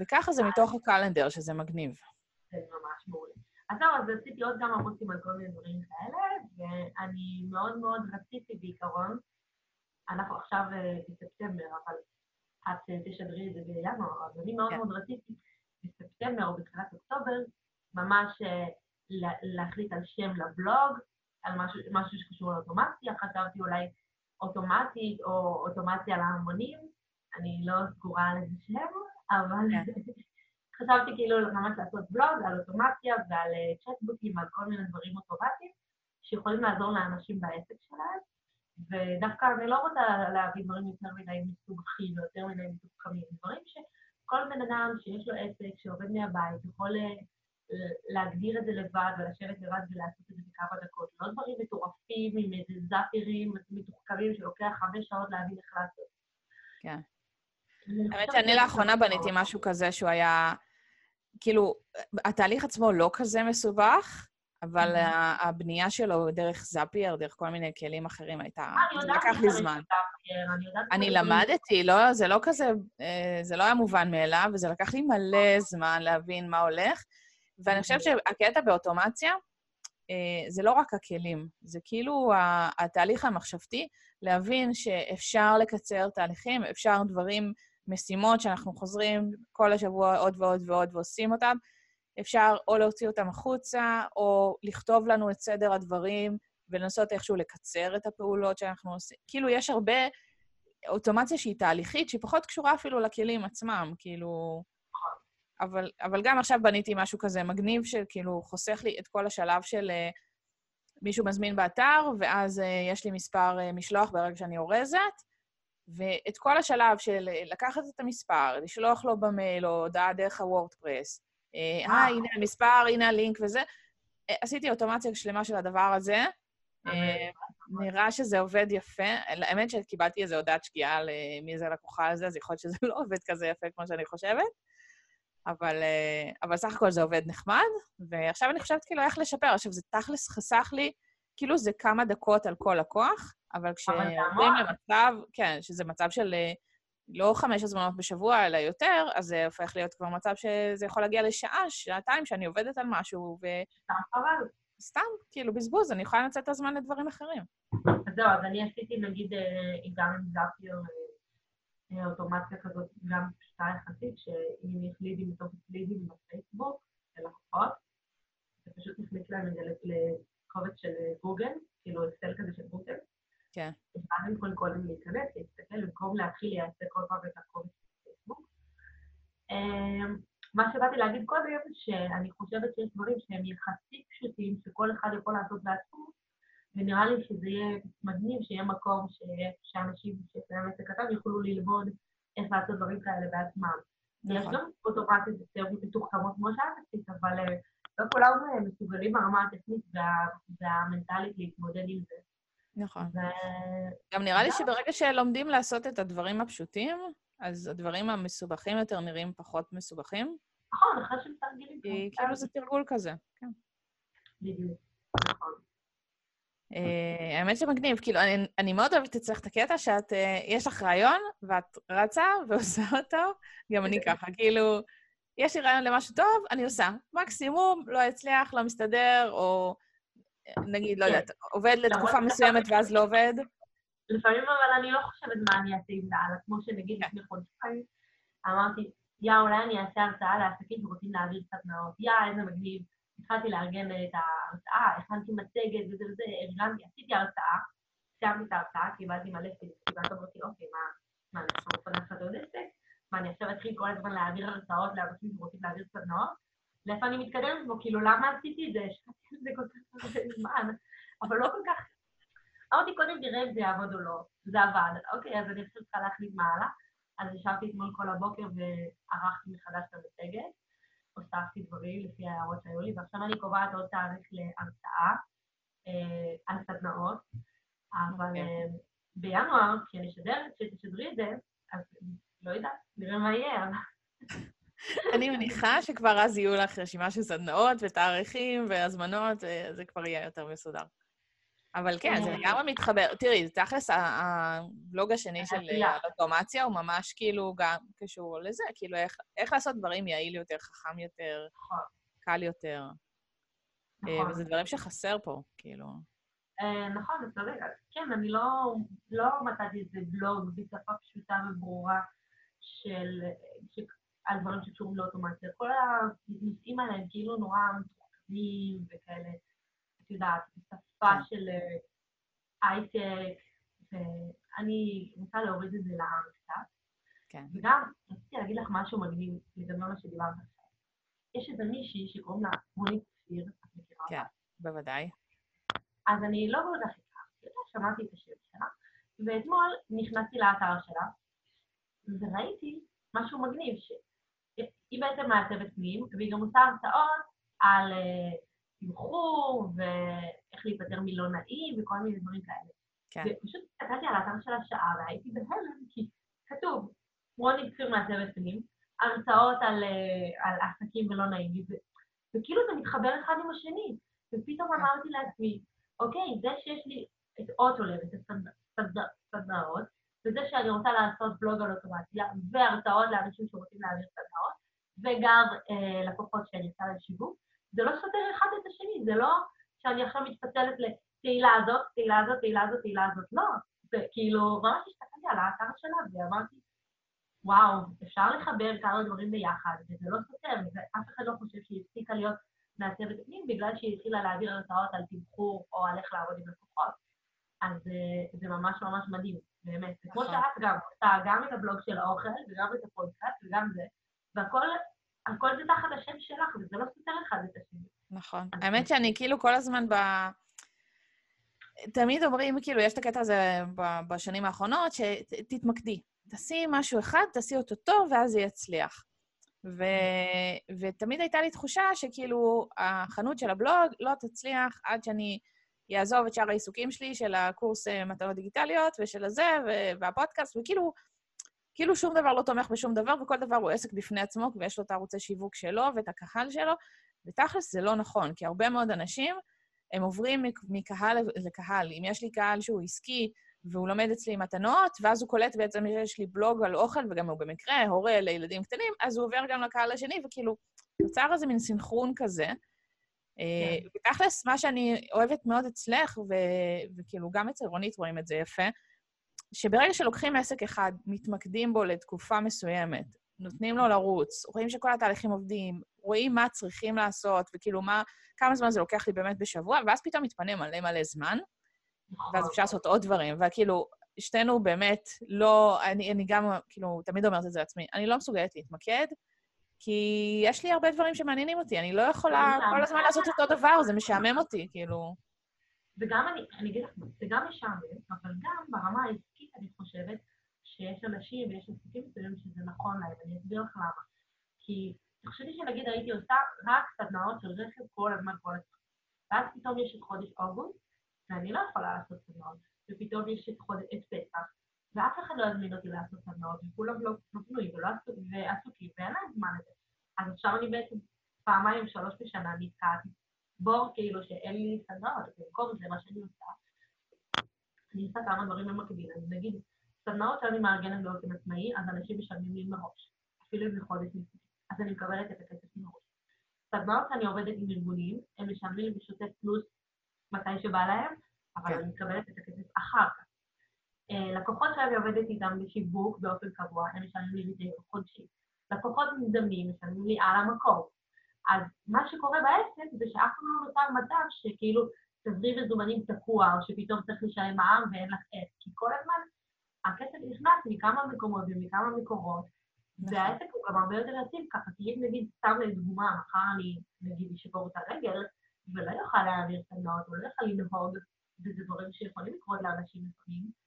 וככה זה מתוך הקלנדר, שזה מגניב. זה ממש מעולה. אז זהו, אז עשיתי עוד כמה פוסטים על כל מיני דברים כאלה, ואני מאוד מאוד רציתי בעיקרון, אנחנו עכשיו אה, בספטמבר, אבל את תשדרי את זה בינואר, אז אני מאוד כן. מאוד רציתי בספטמבר או בתחילת אוקטובר, ממש אה, להחליט על שם לבלוג, על משהו, משהו שקשור לאוטומציה, חשבתי אולי אוטומטית או אוטומציה להמונים, אני לא סגורה על איזה שם, אבל כן. חשבתי כאילו ממש לעשות בלוג על אוטומציה ועל צ'טבוקים, אה, על כל מיני דברים אוטומטיים שיכולים לעזור לאנשים בעסק שלהם, ודווקא אני לא רוצה להביא דברים יותר מדי מסובכים ויותר מדי מתוחכמים, דברים שכל בן אדם שיש לו עסק שעובד מהבית יכול אה, להגדיר את זה לבד ולשבת לבד ולעשות את זה בכמה דקות. לא דברים מטורפים עם איזה זאפרים מתוחכמים שלוקח חמש שעות להבין איך לעשות. כן. האמת שאני לאחרונה בניתי משהו כזה שהוא היה, כאילו, התהליך עצמו לא כזה מסובך, אבל הבנייה שלו דרך זאפייר, דרך כל מיני כלים אחרים, הייתה... אה, זה לקח לי זמן. אני למדתי, לא, זה לא כזה, אה, זה לא היה מובן מאליו, וזה לקח לי מלא זמן להבין מה הולך. ואני חושבת שהקטע באוטומציה, אה, זה לא רק הכלים, זה כאילו התהליך המחשבתי, להבין שאפשר לקצר תהליכים, אפשר דברים, משימות שאנחנו חוזרים כל השבוע עוד ועוד ועוד ועושים אותם, אפשר או להוציא אותם החוצה, או לכתוב לנו את סדר הדברים ולנסות איכשהו לקצר את הפעולות שאנחנו עושים. כאילו, יש הרבה אוטומציה שהיא תהליכית, שהיא פחות קשורה אפילו לכלים עצמם, כאילו... אבל, אבל גם עכשיו בניתי משהו כזה מגניב, שכאילו חוסך לי את כל השלב של uh, מישהו מזמין באתר, ואז uh, יש לי מספר uh, משלוח ברגע שאני אורזת, ואת כל השלב של לקחת את המספר, לשלוח לו במייל או הודעה דרך הוורדפרס, אה, אה, הנה המספר, הנה הלינק וזה, עשיתי אוטומציה שלמה של הדבר הזה. נראה שזה עובד יפה. האמת שקיבלתי איזו הודעת שגיאה למי זה לקוחה הזה, אז יכול להיות שזה לא עובד כזה יפה כמו שאני חושבת. אבל, אה, אבל סך הכל זה עובד נחמד, ועכשיו אני חושבת כאילו איך לשפר. עכשיו, זה תכלס חסך לי, כאילו זה כמה דקות על כל לקוח, אבל כשעוברים למצב, כן, שזה מצב של אה, לא חמש הזמנות בשבוע, אלא יותר, אז זה הופך להיות כבר מצב שזה יכול להגיע לשעה, שעתיים, שאני עובדת על משהו, ו... סתם כאילו, בזבוז, אני יכולה לנצל את הזמן לדברים אחרים. אז זהו, אז אני עשיתי, נגיד, גם עם זאפיו אוטומציה כזאת גם פשוטה יחסית, שאם יש לידים מתוך לידים בפייסבוק ללקוחות, זה פשוט מכניס להם את זה לקובץ של גוגל, כאילו אקסל כזה של גוגל. כן. ואז הם יכולים קודם להיכנס, להסתכל, במקום להתחיל לייצא כל פעם את הקובץ של פייסבוק. אמ, מה שבאתי להגיד קודם, שאני חושבת שיש דברים שהם יחסית פשוטים, שכל אחד יכול לעשות בעצמו, ונראה לי שזה יהיה מגניב, שיהיה מקום ש... שאנשים להם עסק קטן יוכלו ללמוד איך לעשות דברים כאלה בעצמם. נכון. יש גם אוטומטית יותר מתוחכמות כמו שאת עשית, אבל אה, לא כולם אה, מסוגלים ברמה הטכנית וה... והמנטלית להתמודד עם זה. נכון. ו... גם נראה לי שברגע שלומדים לעשות את הדברים הפשוטים, אז הדברים המסובכים יותר נראים פחות מסובכים. נכון, אחרי שמתרגלים. כי כאילו זה תרגול כזה, כן. בדיוק, נכון. אה, האמת שמגניב, כאילו, אני, אני מאוד אוהבת אצלך את הקטע שאת, uh, יש לך רעיון, ואת רצה ועושה אותו, גם אני ככה, כאילו, יש לי רעיון למשהו טוב, אני עושה. מקסימום, לא יצליח, לא מסתדר, או נגיד, לא יודעת, עובד לתקופה מסוימת ואז לא עובד. לפעמים אבל אני לא חושבת מה אני אעשה עם זה הלאה, כמו שנגיד כן. לפני חודשיים, אמרתי, יא, אולי אני אעשה הרצאה לעסקים שרוצים להעביר קצת מאוד, יא, איזה מגניב. התחלתי לארגן את ההרצאה, הכנתי מצגת וזה וזה, ארגנתי, עשיתי הרצאה, סיימתי את ההרצאה, קיבלתי מלא פידבק, אמרתי, אוקיי, מה, מה, אני עכשיו מפתחת עוד עסק? מה, אני עכשיו אתחיל כל הזמן להעביר הרצאות לאנשים שרוצים להעביר סדנאות? לאיפה אני מתקדמת בו, כאילו, למה עשיתי את זה? השקעתי את זה כל כך הרבה זמן, אבל לא כל כך... אמרתי, קודם תראה אם זה יעבוד או לא. זה עבד. אוקיי, אז אני עכשיו צריכה להחליט מה הלאה. אז ישבתי אתמול כל הבוקר וערכתי מחדש את המצגת, הוספתי דברים לפי ההערות שהיו לי, ועכשיו אני קובעת עוד תאריך להרצאה אה, על סדנאות, אבל okay. אוקיי. אה, בינואר, כשאני אשדר, כשתשדרי את זה, אז לא יודעת, נראה מה יהיה. אני מניחה שכבר אז יהיו לך רשימה של סדנאות ותאריכים והזמנות, אה, זה כבר יהיה יותר מסודר. אבל כן, זה לגמרי מתחבר. תראי, תכלס, הבלוג השני של האוטומציה הוא ממש כאילו גם קשור לזה, כאילו איך, איך לעשות דברים יעיל יותר, חכם יותר, נכון. קל יותר. אה, נכון. וזה דברים שחסר פה, כאילו. אה, נכון, אתה צודק. כן, אני לא, לא מצאתי איזה בלוג בשפה פשוטה וברורה של, על דברים שקשורים לאוטומציה. כל הנושאים האלה הם כאילו נורא מתוחכמים וכאלה, את יודעת, בשפה כן. של אה, הייטק, ואני רוצה להוריד את זה לעם קצת. כן. וגם רציתי להגיד לך משהו מגניב לגבי מה שדיברת עכשיו. יש איזה מישהי שקוראים לה מונית כפיר, את מכירה אותה? כן, בוודאי. אז אני לא כל כך הכרתי אותה, שמעתי את השם שלה, ואתמול נכנסתי לאתר שלה, וראיתי משהו מגניב, שהיא בעצם מעצבת פנים, והיא גם עושה הרצאות על אה, תמחור, ואיך להיפטר מלא נעים, וכל מיני דברים כאלה. כן. ופשוט הסתכלתי על האתר של השעה, והייתי בהלם, כי כתוב, רוני קציר מעצבת פנים, הרצאות על, אה, על עסקים ולא נעים, וכאילו זה מתחבר אחד עם השני. ופתאום כן. אמרתי לעצמי, אוקיי, זה שיש לי את אוטולב, את הסדנאות, וזה שאני רוצה לעשות בלוג על אוטומציה, והרצאות לאנשים שרוצים להעביר סדנאות, וגם אה, לקוחות שאני עושה לשיווק, זה לא סותר אחד את השני, זה לא שאני עכשיו מתפצלת לתהילה הזאת, תהילה הזאת, תהילה הזאת, תהילה הזאת, לא. זה כאילו, ממש הסתכלתי על האתר שלה ואמרתי, וואו, אפשר לחבר כמה דברים ביחד, וזה לא סותר, ואף אחד לא חושב שהיא הפסיקה להיות מעצבת פנים בגלל שהיא התחילה להעביר הרצאות על תמחור או על איך לעבוד עם לקוחות. אז אה, זה ממש ממש מדהים, באמת. כמו נכון. שאת גם עושה גם את הבלוג של האוכל וגם את הפודקאסט וגם זה, והכל הכל זה תחת השם שלך, וזה לא סותר אחד את השני. נכון. האמת שאני כאילו כל הזמן ב... תמיד אומרים, כאילו, יש את הקטע הזה בשנים האחרונות, שתתמקדי. תעשי משהו אחד, תעשי אותו טוב, ואז זה יצליח. ו... ותמיד הייתה לי תחושה שכאילו החנות של הבלוג לא תצליח עד שאני אעזוב את שאר העיסוקים שלי של הקורס אה, מטרות דיגיטליות ושל הזה והפודקאסט, וכאילו, כאילו שום דבר לא תומך בשום דבר, וכל דבר הוא עסק בפני עצמו, ויש לו את הערוצי שיווק שלו ואת הקהל שלו, ותכלס זה לא נכון, כי הרבה מאוד אנשים, הם עוברים מקהל לקהל. אם יש לי קהל שהוא עסקי, והוא לומד אצלי מתנות, ואז הוא קולט בעצם שיש לי בלוג על אוכל, וגם הוא במקרה הורה לילדים קטנים, אז הוא עובר גם לקהל השני, וכאילו, נוצר איזה מין סינכרון כזה. אה, כן. ותכלס, מה שאני אוהבת מאוד אצלך, וכאילו גם אצל רונית רואים את זה יפה, שברגע שלוקחים עסק אחד, מתמקדים בו לתקופה מסוימת, נותנים לו לרוץ, רואים שכל התהליכים עובדים, רואים מה צריכים לעשות, וכאילו מה, כמה זמן זה לוקח לי באמת בשבוע, ואז פתאום מתפנה מלא מלא זמן, ואז אפשר לעשות עוד דברים. וכאילו, שתינו באמת לא... אני, אני גם, כאילו, תמיד אומרת את זה לעצמי, אני לא מסוגלת להתמקד, כי יש לי הרבה דברים שמעניינים אותי, אני לא יכולה כל הזמן לעשות אותו דבר, זה משעמם אותי, כאילו. וגם אני, אני אגיד לך, זה גם משעמם, אבל גם ברמה העסקית אני חושבת שיש אנשים ויש עסקים מסוימים שזה נכון להם, אני אסביר לך למה. כי תחשבי שנגיד הייתי עושה רק סדנאות של רכב כל הזמן, כל הזמן. ואז פתאום יש את חודש אוגוסט, ואני לא יכולה לעשות סדנאות, ופתאום יש את, חוד... את פסח, ואף אחד לא יזמין אותי לעשות סדנאות, וכולם לא, לא פנויים ולא עסוקים, ואין להם זמן לזה. אז עכשיו אני בעצם פעמיים, שלוש בשנה נתקעת בור כאילו שאין לי סדנאות, במקום זה מה שאני עושה. אני עושה כמה דברים במקביל, אז נגיד, סדנאות שאני מארגנת באופן עצמאי, אז אנשים משלמים לי מראש, אפילו אם זה חודש לפני, אז אני מקבלת את הכסף מראש. סדנאות שאני עובדת עם ארגונים, הם משלמים לי בשוטף פלוס מתי שבא להם, אבל כן. אני מקבלת את הכסף אחר כך. Uh, לקוחות שאני עובדת איתם בשיווק באופן קבוע, הם משלמים לי מדי חודשי. לקוחות מזדמנים משלמים לי על המקור. אז מה שקורה בעסק זה שאף פעם לא נוצר מצב שכאילו תזריב מזומנים תקוע, או שפתאום צריך לשלם מע"מ ואין לך איך. כי כל הזמן הכסף נכנס מכמה מקומות ומכמה מקורות, נכון. והעסק הוא גם הרבה יותר יציב ככה, כי אם נגיד, סתם לדוגמה, מחר אני נגיד אשבור את הרגל, ולא יוכל להעביר סדנאות, ולא יוכל לנהוג, וזה דברים שיכולים לקרות לאנשים לפעמים,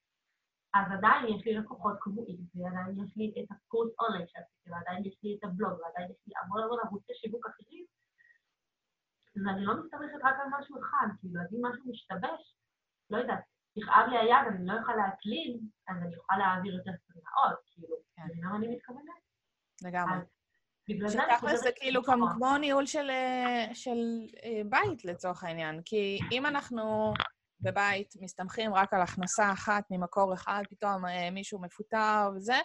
אז עדיין יש לי לקוחות קבועים, ועדיין יש לי את הקורס אונליין שעשיתי, ועדיין יש לי את הבלוג, ועדיין יש לי המון המון ערוצי שיווק אחרים, ואני לא מסתמכת רק על משהו אחד, כאילו, אז אם משהו משתבש, לא יודעת, יכאב לי היד, אני לא יכולה להקליד, אז אני יכולה להעביר יותר סדנאות, כאילו, כן. מבינה מה אני מתכוונת? לגמרי. אני שתכלס זה כאילו שנכון. כמו, כמו ניהול של, אה, של אה, בית לצורך העניין. כי אם אנחנו בבית מסתמכים רק על הכנסה אחת ממקור אחד, פתאום אה, מישהו מפוטר וזה,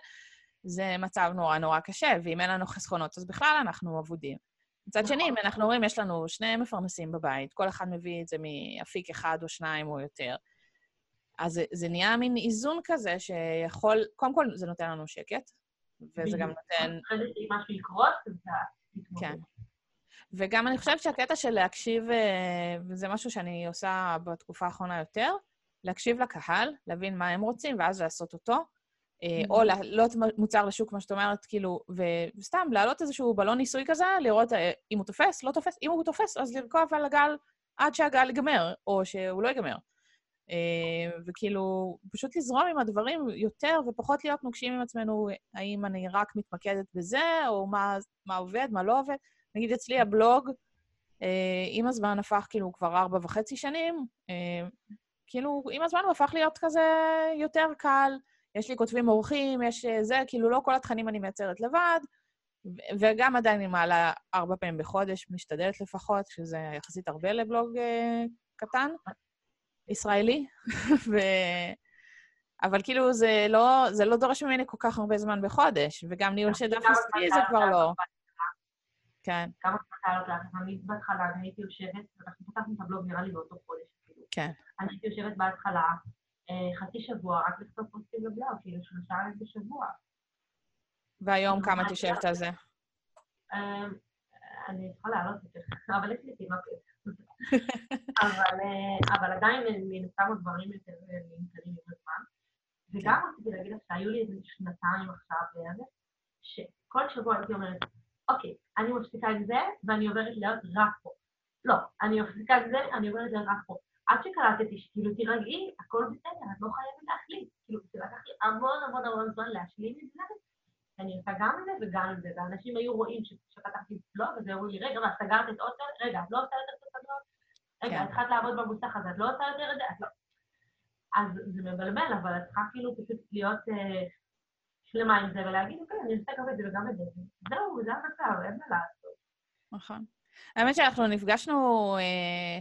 זה מצב נורא נורא קשה, ואם אין לנו חסכונות, אז בכלל אנחנו אבודים. מצד שני, אם אנחנו רואים, יש לנו שני מפרנסים בבית, כל אחד מביא את זה מאפיק אחד או שניים או יותר, אז זה, זה נהיה מין איזון כזה שיכול, קודם כל זה נותן לנו שקט, וזה גם. נותן משהו תתמודד. כן. וגם אני חושבת שהקטע של להקשיב, אה, וזה משהו שאני עושה בתקופה האחרונה יותר, להקשיב לקהל, להבין מה הם רוצים, ואז לעשות אותו. אה, או להעלות מוצר לשוק, כמו שאת אומרת, כאילו, וסתם להעלות איזשהו בלון ניסוי כזה, לראות אה, אם הוא תופס, לא תופס. אם הוא תופס, אז לרכוב על הגל עד שהגל ייגמר, או שהוא לא ייגמר. וכאילו, פשוט לזרום עם הדברים יותר ופחות להיות נוקשים עם עצמנו, האם אני רק מתמקדת בזה, או מה, מה עובד, מה לא עובד. נגיד אצלי הבלוג, אה, עם הזמן הפך כאילו כבר ארבע וחצי שנים, אה, כאילו עם הזמן הוא הפך להיות כזה יותר קל. יש לי כותבים אורחים, יש אה, זה, כאילו לא כל התכנים אני מייצרת לבד, וגם עדיין אני מעלה ארבע פעמים בחודש, משתדלת לפחות, שזה יחסית הרבה לבלוג אה, קטן, ישראלי. ו... אבל כאילו זה לא, זה לא דורש ממני כל כך הרבה זמן בחודש, וגם ניהול של דף עסקי זה כבר לא. כן, כמה זמן היה לוקח? אני בהתחלה, אני הייתי יושבת, אנחנו פתחנו את הבלוג נראה לי באותו חודש, כאילו. כן. אני הייתי יושבת בהתחלה אה, חצי שבוע רק לכתוב פוסטים לבלוג, כאילו שלושה בשבוע. והיום כמה את יושבת על זה? אה, אני צריכה לעלות את זה, אבל יש לי תינוקת. אבל, אה, אבל עדיין מן הסתם הדברים יותר אה, נמכרים עם הזמן. וגם רציתי להגיד לך שהיו לי איזה שנתיים עכשיו בערך, שכל שבוע הייתי אומרת, אוקיי, אני מפסיקה את זה ואני עוברת להיות רק פה. לא, אני מפסיקה את זה, אני עוברת להיות רק פה. עד שקלטתי שכאילו תירגעי, הכל בסדר, את לא חייבת להחליט. כאילו, זה לקח לי המון המון המון זמן להשלים את זה, אני עושה גם את זה וגם את זה, ואנשים היו רואים שפתחתי בלוג, אז אמרו לי, רגע, מה, סגרת את עוד? רגע, את לא עושה יותר את הסדרות? רגע, כן. את התחלת לעבוד במוסך הזה, את לא עושה יותר את זה? לא... אז זה מבלבל, אבל את צריכה כאילו פשוט להיות אה, שלמה עם זה ולהגיד, אוקיי, אני עושה גם את זה וגם את זה. זהו, זה המצב, אין מה לעשות. נכון. האמת שאנחנו נפגשנו אה,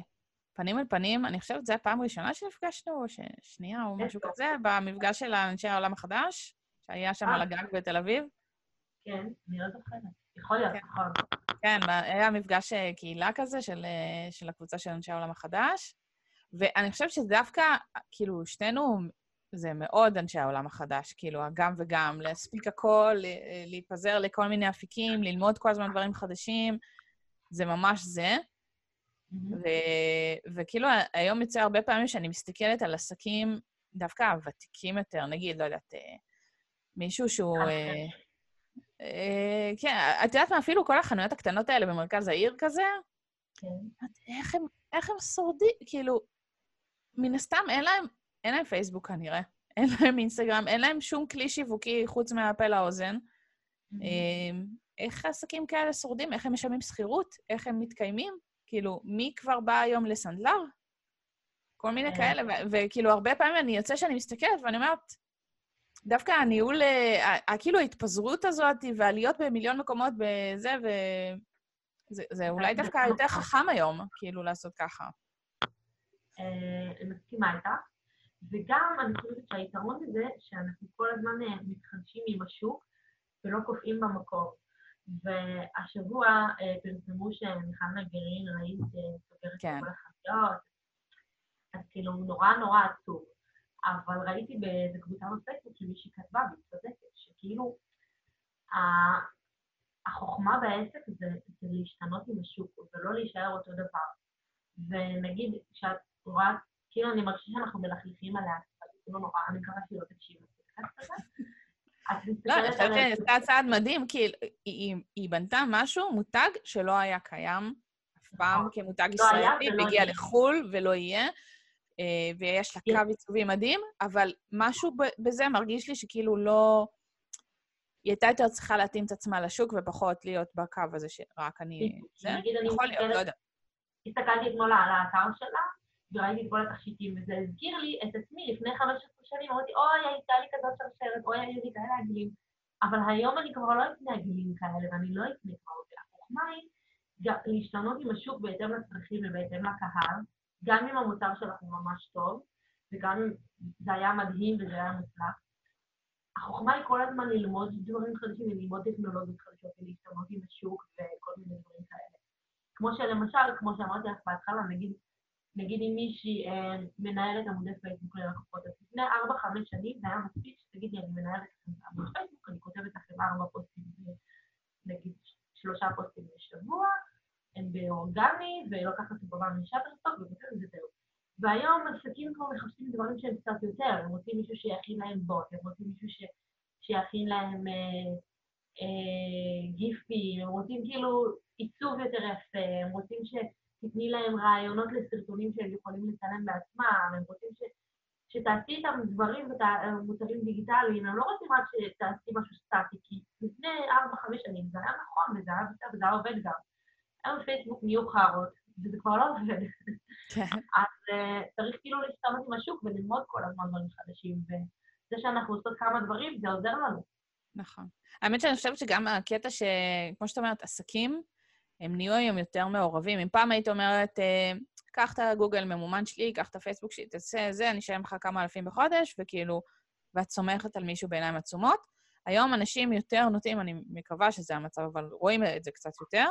פנים אל פנים, אני חושבת שזו הפעם הראשונה שנפגשנו, או ששנייה, או משהו? כזה, במפגש של אנשי העולם החדש, שהיה שם אה. על הגג בתל אביב. כן, אני לא זוכרת. יכול להיות, כן. נכון. כן, היה מפגש אה, קהילה כזה של, אה, של הקבוצה של אנשי העולם החדש, ואני חושבת שדווקא, כאילו, שתינו, זה מאוד אנשי העולם החדש, כאילו, הגם וגם, להספיק הכל, להתפזר לכל מיני אפיקים, ללמוד כל הזמן דברים חדשים, זה ממש זה. ו- וכאילו, היום יוצא הרבה פעמים שאני מסתכלת על עסקים דווקא הוותיקים יותר, נגיד, לא יודעת, אה, מישהו שהוא... אה, אה, כן, את יודעת מה, אפילו כל החנויות הקטנות האלה במרכז העיר כזה, כן. איך הם, איך הם שורדים, כאילו, מן הסתם אין להם, אין להם פייסבוק כנראה, אין להם אינסטגרם, אין להם שום כלי שיווקי חוץ מהפה לאוזן. אה, איך עסקים כאלה שורדים? איך הם משלמים שכירות? איך הם מתקיימים? כאילו, מי כבר בא היום לסנדלר? כל מיני אה. כאלה, וכאילו, הרבה פעמים אני יוצא שאני מסתכלת ואני אומרת, דווקא הניהול, אה, כאילו ההתפזרות הזאת והלהיות במיליון מקומות בזה, ו... זה, זה אולי דווקא יותר חכם היום, כאילו, לעשות ככה. אני מסכימה איתך. וגם אני חושבת שהיתרון בזה שאנחנו כל הזמן אה, מתחדשים עם השוק ולא קופאים במקום. והשבוע אה, פרסמו שמיכל נגרין, ראית, אה, סוגרת את כן. כל החנויות, אז כאילו נורא נורא עצוב. אבל ראיתי באיזה קבוצה בפייסבוק שמישהי כתבה, והיא צודקת, שכאילו החוכמה בעסק זה, זה להשתנות עם השוק ולא להישאר אותו דבר. ונגיד, כשאת רואה, כאילו אני מרגישה שאנחנו מלכלכים עליה, זה לא נורא, אני מקווה שהיא לא תקשיב. לא, אני חושבת שהיא עשתה צעד מדהים, כי היא בנתה משהו, מותג שלא היה קיים אף פעם נכון. כמותג לא ישראלי, והגיע לחו"ל ולא יהיה. אה, ויש לה קו עיצובי מדהים, אבל משהו בזה מרגיש לי שכאילו לא... היא הייתה יותר צריכה להתאים את עצמה לשוק ופחות להיות בקו הזה שרק אני... זה יכול להיות, לא יודע. הסתכלתי אתמול על האתר שלה, וראיתי את כל התכשיטים, וזה הזכיר לי את עצמי לפני 15 שנים, אמרתי, אוי, הייתה לי כזאת שרשרת, אוי, היו לי כאלה עגלים. אבל היום אני כבר לא אקנה עגלים כאלה, ואני לא אקנה כבר אותי. החוכמה היא להשתנות עם השוק בהתאם לצרכים ובהתאם לקהל, גם אם המוצר שלך הוא ממש טוב, וגם אם זה היה מדהים וזה היה מוצלח. החוכמה היא כל הזמן ללמוד דברים חדשים וללמוד טכנולוגיות חדשות ולהשתנות עם השוק וכל מיני דברים כאלה. כמו שלמשל, כמו שאמרתי לך בהתחלה, נגיד, נגיד אם מישהי אה, מנהלת עמודי פייסבוק ללקוחות, אז לפני 4-5 שנים זה היה מספיק שתגידי, אני מנהלת עמוד פייסבוק, אני כותבת לכם 4 פוסטים, נגיד שלושה פוסטים בשבוע, הם באורגני, ולוקחת במה משאטרסטוק, וכותבת וזהו. והיום עסקים כבר מחפשים דברים שהם קצת יותר, הם רוצים מישהו שיכין להם בוט, הם רוצים מישהו ש... שיכין להם אה, אה, גיפים, הם רוצים כאילו עיצוב יותר יפה, הם רוצים שתתני להם רעיונות לסרטונים שהם יכולים לצלם בעצמם, הם רוצים ש... שתעשי איתם דברים ומוצרים דיגיטליים, הם לא רוצים רק שתעשי משהו סטטי, כי לפני 4-5 שנים זה היה נכון, וזה היה בסדר, וזה היה עובד גם. היום פייסבוק נהיו חארות, וזה כבר לא עובד. כן. אז uh, צריך כאילו להסתמך עם השוק וללמוד כל הזמן דברים חדשים, וזה שאנחנו עושות כמה דברים, זה עוזר לנו. נכון. האמת שאני חושבת שגם הקטע ש... כמו שאת אומרת, עסקים, הם נהיו היום יותר מעורבים. אם פעם היית אומרת, אה, קח את הגוגל ממומן שלי, קח את הפייסבוק שלי, תעשה זה, אני אשלם לך כמה אלפים בחודש, וכאילו, ואת סומכת על מישהו בעיניים עצומות. היום אנשים יותר נוטים, אני מקווה שזה המצב, אבל רואים את זה קצת יותר,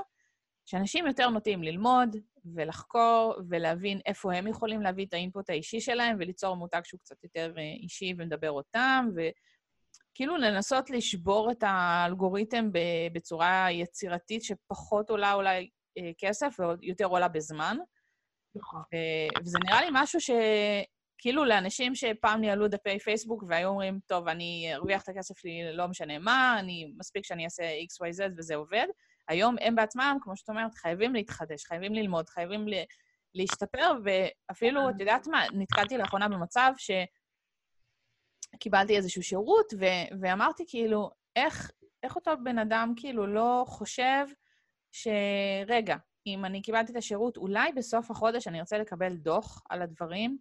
שאנשים יותר נוטים ללמוד ולחקור ולהבין איפה הם יכולים להביא את האינפוט האישי שלהם וליצור מותג שהוא קצת יותר אה, אישי ומדבר אותם, וכאילו לנסות לשבור את האלגוריתם בצורה יצירתית שפחות עולה אולי אה, כסף ויותר עולה בזמן. נכון. וזה נראה לי משהו ש... כאילו לאנשים שפעם ניהלו דפי פייסבוק והיו אומרים, טוב, אני ארוויח את הכסף שלי לא משנה מה, אני, מספיק שאני אעשה XYZ וזה עובד, היום הם בעצמם, כמו שאת אומרת, חייבים להתחדש, חייבים ללמוד, חייבים ל- להשתפר, ואפילו, את יודעת מה, נתקלתי לאחרונה במצב שקיבלתי איזשהו שירות, ו- ואמרתי כאילו, איך, איך אותו בן אדם כאילו לא חושב שרגע, אם אני קיבלתי את השירות, אולי בסוף החודש אני ארצה לקבל דוח על הדברים,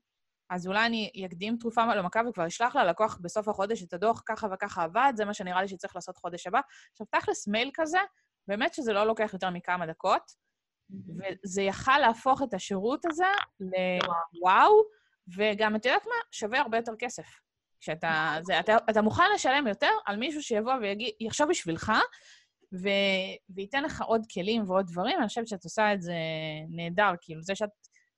אז אולי אני אקדים תרופה למכה וכבר אשלח ללקוח בסוף החודש את הדוח, ככה וככה עבד, זה מה שנראה לי שצריך לעשות חודש הבא. עכשיו, תכלס מייל כזה, באמת שזה לא לוקח יותר מכמה דקות, וזה יכל להפוך את השירות הזה לוואו, וגם, את יודעת מה? שווה הרבה יותר כסף. כשאתה... זה, אתה, אתה מוכן לשלם יותר על מישהו שיבוא ויחשוב בשבילך, ו, וייתן לך עוד כלים ועוד דברים, אני חושבת שאת עושה את זה נהדר. כאילו, זה שאת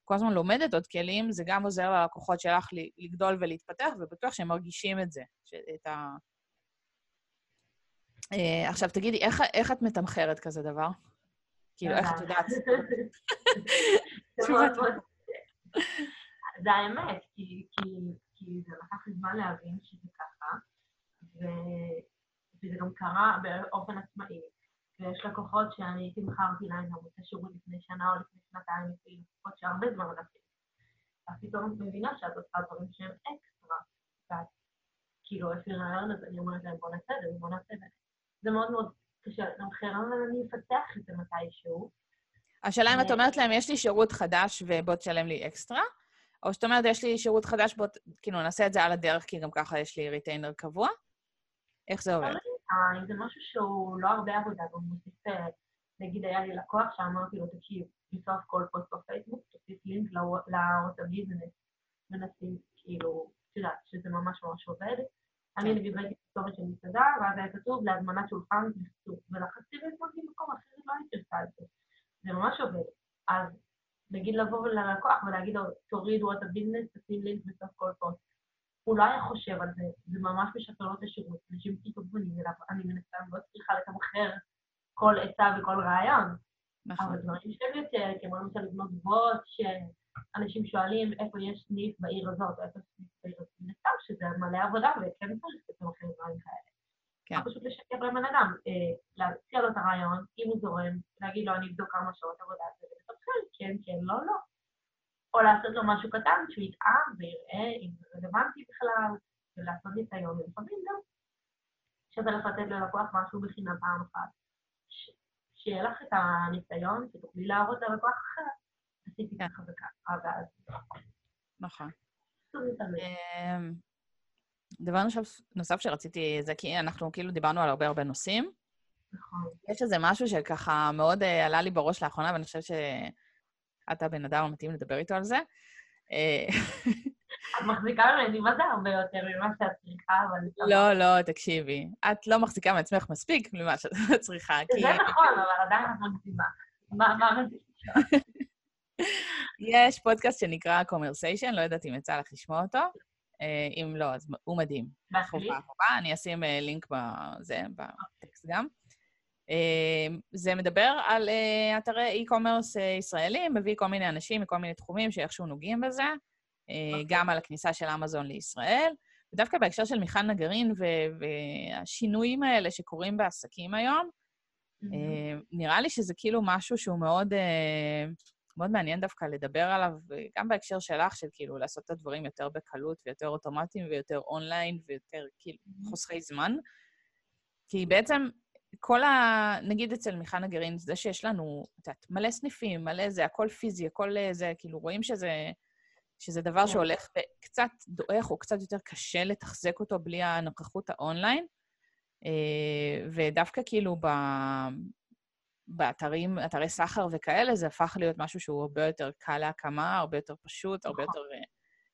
כל הזמן לומדת עוד כלים, זה גם עוזר ללקוחות שלך לגדול ולהתפתח, ובטוח שהם מרגישים את זה, את ה... Uh, עכשיו, תגידי, איך, איך את מתמחרת כזה דבר? כאילו, איך את יודעת? זה האמת, כי, כי, זה לקח לי זמן להבין שזה ככה, ו, וזה גם קרה באופן עצמאי. ויש לקוחות שאני תמכרתי להם גם את השירות לפני שנה או לפני שנתיים, לפני לקוחות שהרבה זמן לקחתי. אז פתאום את מבינה שאת עושה דברים שהם אקסטרה, ואת כאילו, יש לי רעיון, אז אני אומרת להם, בוא נעשה את זה, בוא נעשה את זה. זה מאוד מאוד קשה לתמחר, אבל אני אפתח את זה מתישהו. השאלה אם את אומרת להם, יש לי שירות חדש ובוא תשלם לי אקסטרה, או שאת אומרת, יש לי שירות חדש, בוא, כאילו, נעשה את זה על הדרך, כי גם ככה יש לי retainer קבוע? איך זה עובד? אם זה משהו שהוא לא הרבה עבודה, והוא מוסיף, אה, נגיד היה לי לקוח שאמרתי לו, תקשיב, בסוף כל פוסט בפייסבוק, תוסיף לינק לערוץ ה business, מנסים, כאילו, את יודעת, שזה ממש ממש עובד. אני כן. נגיד ראיתי כתובת של מסעדה, ואז היה כתוב להזמנת שולחן ולחצתי והזמנתי במקום אחר, לא הייתי עושה את זה. זה ממש עובד. אז נגיד לבוא ללקוח ולהגיד לו, תורידו את ה business, תשים לינק בסוף כל פוסט. הוא לא היה חושב על זה, זה ממש משפר לו את השירות, אנשים פתאום פונים אליו, אני מנסה, לא צריכה לתמחר כל עצה וכל רעיון. נכון. אבל דברים שהם יותר, כמו למשל לבנות בוט, שאנשים שואלים איפה יש סניף בעיר הזאת, או איפה סניף בעיר הזאת, מן הסתם שזה מלא עבודה, וכן צריך לתמחר דברים כאלה. כן. פשוט לשקר לבן אדם, אה, להציע לו את הרעיון, אם הוא זורם, להגיד לו, אני אבדוק כמה שעות עבודה, ולתפקד, כן, כן, לא, לא. או לעשות לו משהו קטן, שהוא יטעם ויראה אם זה רלוונטי בכלל, ולעשות ניסיון, ולפעמים גם שווה לך לתת ללקוח משהו בחינם פעם אחת. שיהיה לך את הניסיון, שתוכלי להראות ללקוח אחר, עשיתי. ככה וככה, ואז... נכון. דבר נוסף, נוסף שרציתי, זה כי אנחנו כאילו דיברנו על הרבה הרבה נושאים. נכון. יש איזה משהו שככה מאוד uh, עלה לי בראש לאחרונה, ואני חושבת שאתה הבן אדם המתאים לדבר איתו על זה. אה, את מחזיקה ממני, מה זה הרבה יותר ממה שאת צריכה, אבל... לא, לא, תקשיבי. את לא מחזיקה מעצמך מספיק ממה שאת צריכה, כי... זה נכון, אבל עדיין את מגזימה. מה מגזימה? יש פודקאסט שנקרא Conversation, לא יודעת אם יצא לך לשמוע אותו. אה, אם לא, אז הוא מדהים. חובה, חובה. אני אשים אה, לינק בזה, בטקסט גם. אה, זה מדבר על אתרי e-commerce ישראלים, מביא כל מיני אנשים מכל מיני תחומים שאיכשהו נוגעים בזה, אוקיי. גם על הכניסה של אמזון לישראל. ודווקא בהקשר של מיכל נגרין והשינויים האלה שקורים בעסקים היום, נראה לי שזה כאילו משהו שהוא מאוד מאוד מעניין דווקא לדבר עליו, גם בהקשר שלך, של כאילו לעשות את הדברים יותר בקלות ויותר אוטומטיים ויותר אונליין ויותר כאילו חוסכי זמן. כי בעצם כל ה... נגיד אצל מיכל נגרין, זה שיש לנו, את יודעת, מלא סניפים, מלא זה, הכל פיזי, הכל זה, כאילו רואים שזה, שזה דבר כן. שהולך וקצת דועך, או קצת יותר קשה לתחזק אותו בלי הנוכחות האונליין. אה, ודווקא כאילו ב... באתרים, אתרי סחר וכאלה, זה הפך להיות משהו שהוא הרבה יותר קל להקמה, הרבה יותר פשוט, הרבה יותר אה,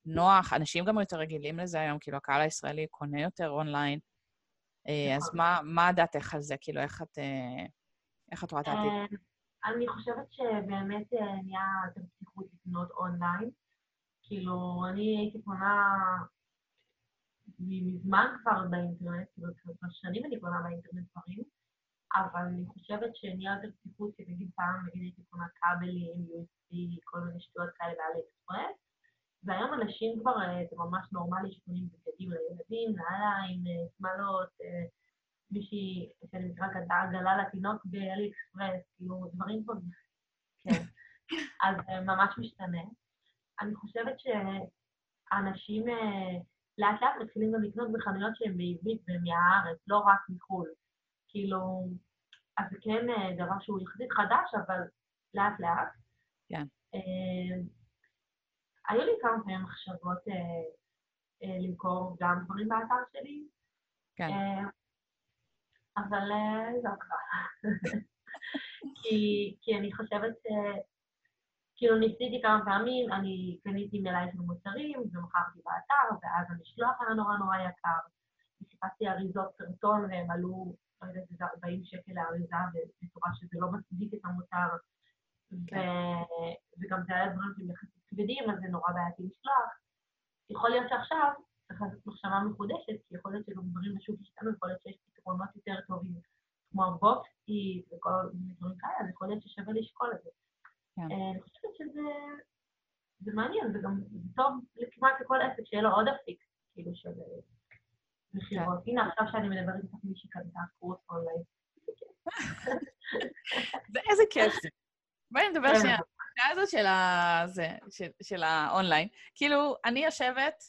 נוח. אנשים גם יותר רגילים לזה היום, כאילו, הקהל הישראלי קונה יותר אונליין. אה, אז נכון. מה, מה דעתך על זה? כאילו, איך את, אה, איך את רואה את העתיד? אני חושבת שבאמת נהיה יותר פתיחות לקנות אונליין. כאילו, אני הייתי קונה מזמן כבר באינטרנט, כאילו, כבר שנים אני קונה באינטרנט דברים. אבל אני חושבת שנהיה יותר פתיחות, כי נגיד פעם, נגיד הייתי קונה כבלים, USB, כל מיני שטויות כאלה באלי אקספרס, והיום אנשים כבר, אה, זה ממש נורמלי שקונים בגדים לילדים, נעליים, אה, שמאלות, אה, מישהי שאני מכירה כזה עגלה לתינוק באלי אקספרס, כאילו דברים פה, כן. אז ממש משתנה. אני חושבת שאנשים לאט לאט מתחילים גם לקנות בחנויות שהן בעברית ומהארץ, לא רק מחו"ל. כאילו, אז זה כן אה, דבר שהוא יחסית חדש, אבל לאט לאט. כן. אה, היו לי כמה פעמים מחשבות אה, למכור גם דברים באתר שלי. כן. אבל זה לא קרה. כי, אני חושבת, כאילו ניסיתי כמה פעמים, אני קניתי מלאי של מוצרים ומכרתי באתר, ואז המשלוח היה נורא נורא יקר. חיפשתי אריזות קרטון והם עלו לא יודעת, איזה 40 שקל לאריזה, בצורה שזה לא מצדיק את המוצר. כן. וגם זה היה דברים שהם יחסית כבדים, אז זה נורא בעייתי לשלוח. יכול להיות שעכשיו צריך לעשות מחשבה מחודשת, כי יכול להיות שגם דברים בשוק השתנו, יכול להיות שיש פתרונות יותר טובים, כמו הבוקסי וכל מיני דברים כאלה, אז יכול להיות ששווה לשקול את זה. כן. אה, אני חושבת שזה זה מעניין, וגם זה טוב כמעט לכל עסק, שיהיה לו עוד אפיק, כאילו, של מכירות. כן. הנה, עכשיו שאני מדברת איתך מישהי קנתה קורס אונליין. איזה כיף זה. בואי נדבר כן. שנייה. השעה הזאת של, ה... זה, של, של האונליין, כאילו, אני יושבת,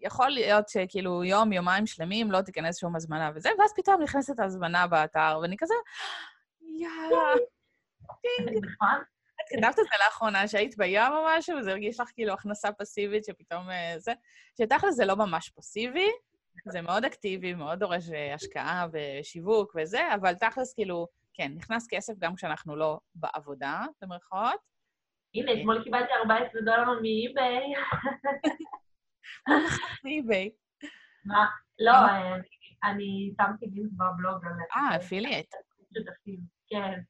יכול להיות שכאילו יום, יומיים שלמים לא תיכנס שום הזמנה וזה, ואז פתאום נכנסת הזמנה באתר, ואני כזה, יאללה, טינג. נכון. את כתבת את זה לאחרונה, שהיית בים או משהו, וזה הרגיש לך כאילו הכנסה פסיבית שפתאום אה, זה, שתכל'ס זה לא ממש פסיבי, זה מאוד אקטיבי, מאוד דורש אה, השקעה ושיווק וזה, אבל תכלס, כאילו, כן, נכנס כסף גם כשאנחנו לא בעבודה, במרכאות. הנה, אתמול קיבלתי 14 דולר מאי-ביי. מאי-ביי. מה? לא, אה, אני שמתי לינק בבלוג. אה, affiliate. כן.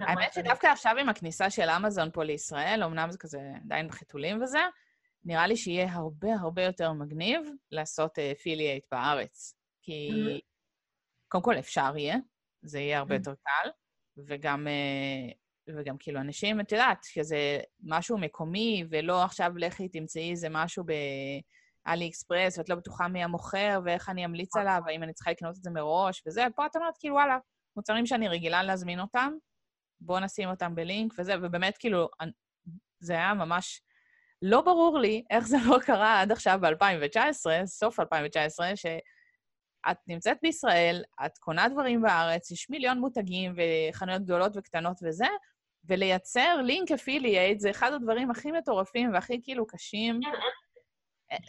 האמת שדווקא עכשיו עם הכניסה של אמזון פה לישראל, אמנם זה כזה עדיין בחיתולים וזה, נראה לי שיהיה הרבה הרבה יותר מגניב לעשות affiliate uh, בארץ. כי mm-hmm. קודם כל אפשר יהיה, זה יהיה הרבה mm-hmm. יותר קל, וגם, uh, וגם כאילו אנשים, את יודעת, שזה משהו מקומי, ולא עכשיו לכי תמצאי איזה משהו אלי אקספרס, ואת לא בטוחה מי המוכר, ואיך אני אמליץ עליו, האם אני צריכה לקנות את זה מראש, וזה, פה את אומרת, כאילו, וואלה, מוצרים שאני רגילה להזמין אותם, בואו נשים אותם בלינק וזה, ובאמת, כאילו, זה היה ממש... לא ברור לי איך זה לא קרה עד עכשיו ב-2019, סוף 2019, שאת נמצאת בישראל, את קונה דברים בארץ, יש מיליון מותגים וחנויות גדולות וקטנות וזה, ולייצר לינק affiliate זה אחד הדברים הכי מטורפים והכי כאילו קשים.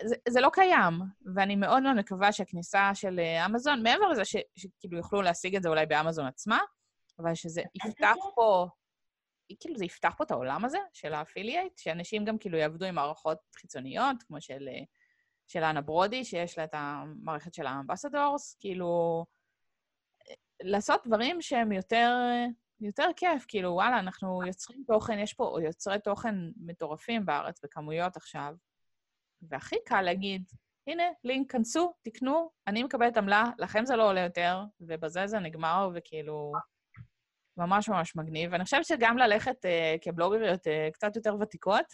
זה, זה לא קיים, ואני מאוד מאוד מקווה שהכניסה של אה, אמזון, מעבר לזה ש, שכאילו יוכלו להשיג את זה אולי באמזון עצמה, אבל שזה יפתח פה, כאילו זה יפתח פה את העולם הזה של ה affiliate, שאנשים גם כאילו יעבדו עם מערכות חיצוניות, כמו של, אה, של אנה ברודי, שיש לה את המערכת של ה ambassadors, כאילו, אה, לעשות דברים שהם יותר יותר כיף, כאילו, וואלה, אנחנו יוצרים תוכן, יש פה יוצרי תוכן מטורפים בארץ בכמויות עכשיו, והכי קל להגיד, הנה, לינק, כנסו, תקנו, אני מקבלת עמלה, לכם זה לא עולה יותר, ובזה זה נגמר, וכאילו, ממש ממש מגניב. ואני חושבת שגם ללכת uh, כבלוגריות uh, קצת יותר ותיקות,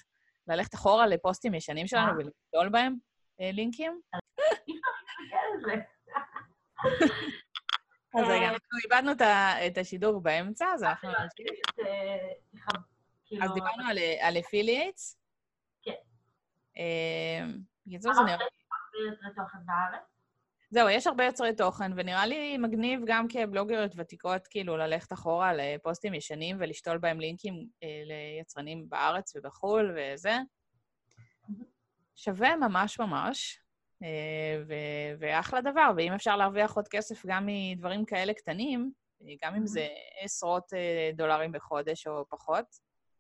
ללכת אחורה לפוסטים ישנים שלנו ולגדול בהם uh, לינקים. אז רגע, אנחנו איבדנו את השידור באמצע, אז אנחנו נמשיך. כאילו- אז דיברנו על אפילייטס. כן. בקיצור, זה נראה... זהו, יש הרבה יוצרי תוכן, ונראה לי מגניב גם כבלוגריות ותיקות, כאילו, ללכת אחורה לפוסטים ישנים ולשתול בהם לינקים אה, ליצרנים בארץ ובחו"ל וזה. שווה ממש ממש. אה, ו- ואחלה דבר, ואם אפשר להרוויח עוד כסף גם מדברים כאלה קטנים, אה, גם אם זה עשרות אה, דולרים בחודש או פחות,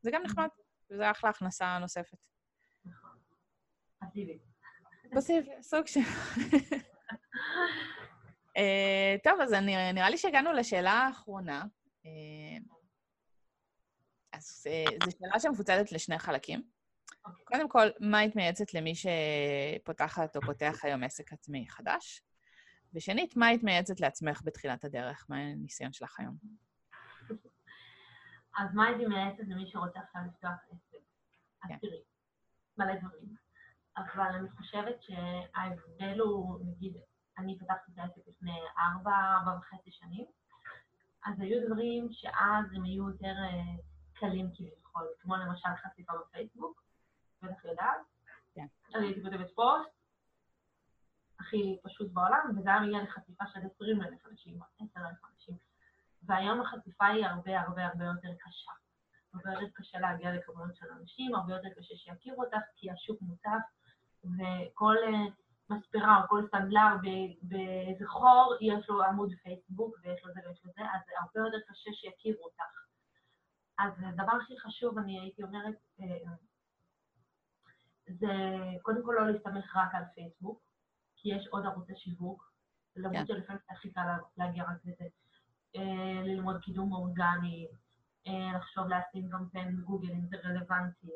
זה גם נחמד, וזה אחלה הכנסה נוספת. נכון. פסיבי. פסיבי, סוג של... טוב, אז נראה לי שהגענו לשאלה האחרונה. אז זו שאלה שמפוצלת לשני חלקים. Okay. קודם כל, מה היית מייעצת למי שפותחת או פותח היום עסק עצמי חדש? ושנית, מה היית מייעצת לעצמך בתחילת הדרך? מה הניסיון שלך היום? אז מה הייתי מייעצת למי שרוצה עכשיו לפתוח עסק? אז כן. תראי, מלא דברים. אבל אני חושבת שההבדל הוא, נגיד, אני פתחתי את העסק לפני ארבע, ארבע וחצי שנים, אז היו דברים שאז הם היו יותר uh, קלים כביכול, כמו למשל חשיפה בפייסבוק, בטח יודעת. כן. אני הייתי כותבת פוסט, הכי פשוט בעולם, וזה היה מגיע לחשיפה של 20 אלף אנשים, 10 אלף אנשים. והיום החשיפה היא הרבה הרבה הרבה יותר קשה. הרבה יותר קשה להגיע לכמויות של אנשים, הרבה יותר קשה שיכירו אותך, כי השוק מוצף, וכל uh, מספרה או כל סנדלר באיזה חור, יש לו עמוד פייסבוק, ויש לו זה ויש לו זה, אז זה הרבה יותר קשה שיכירו אותך. אז הדבר הכי חשוב, אני הייתי אומרת, uh, זה קודם כל לא להסתמך רק על פייסבוק, כי יש עוד ערוצי שיווק, למרות כן. שלפעמים זה הכי קל להגיע רק לזה. אה, ללמוד קידום אורגני, אה, לחשוב להשים קמפיין גוגל אם זה רלוונטי, אה,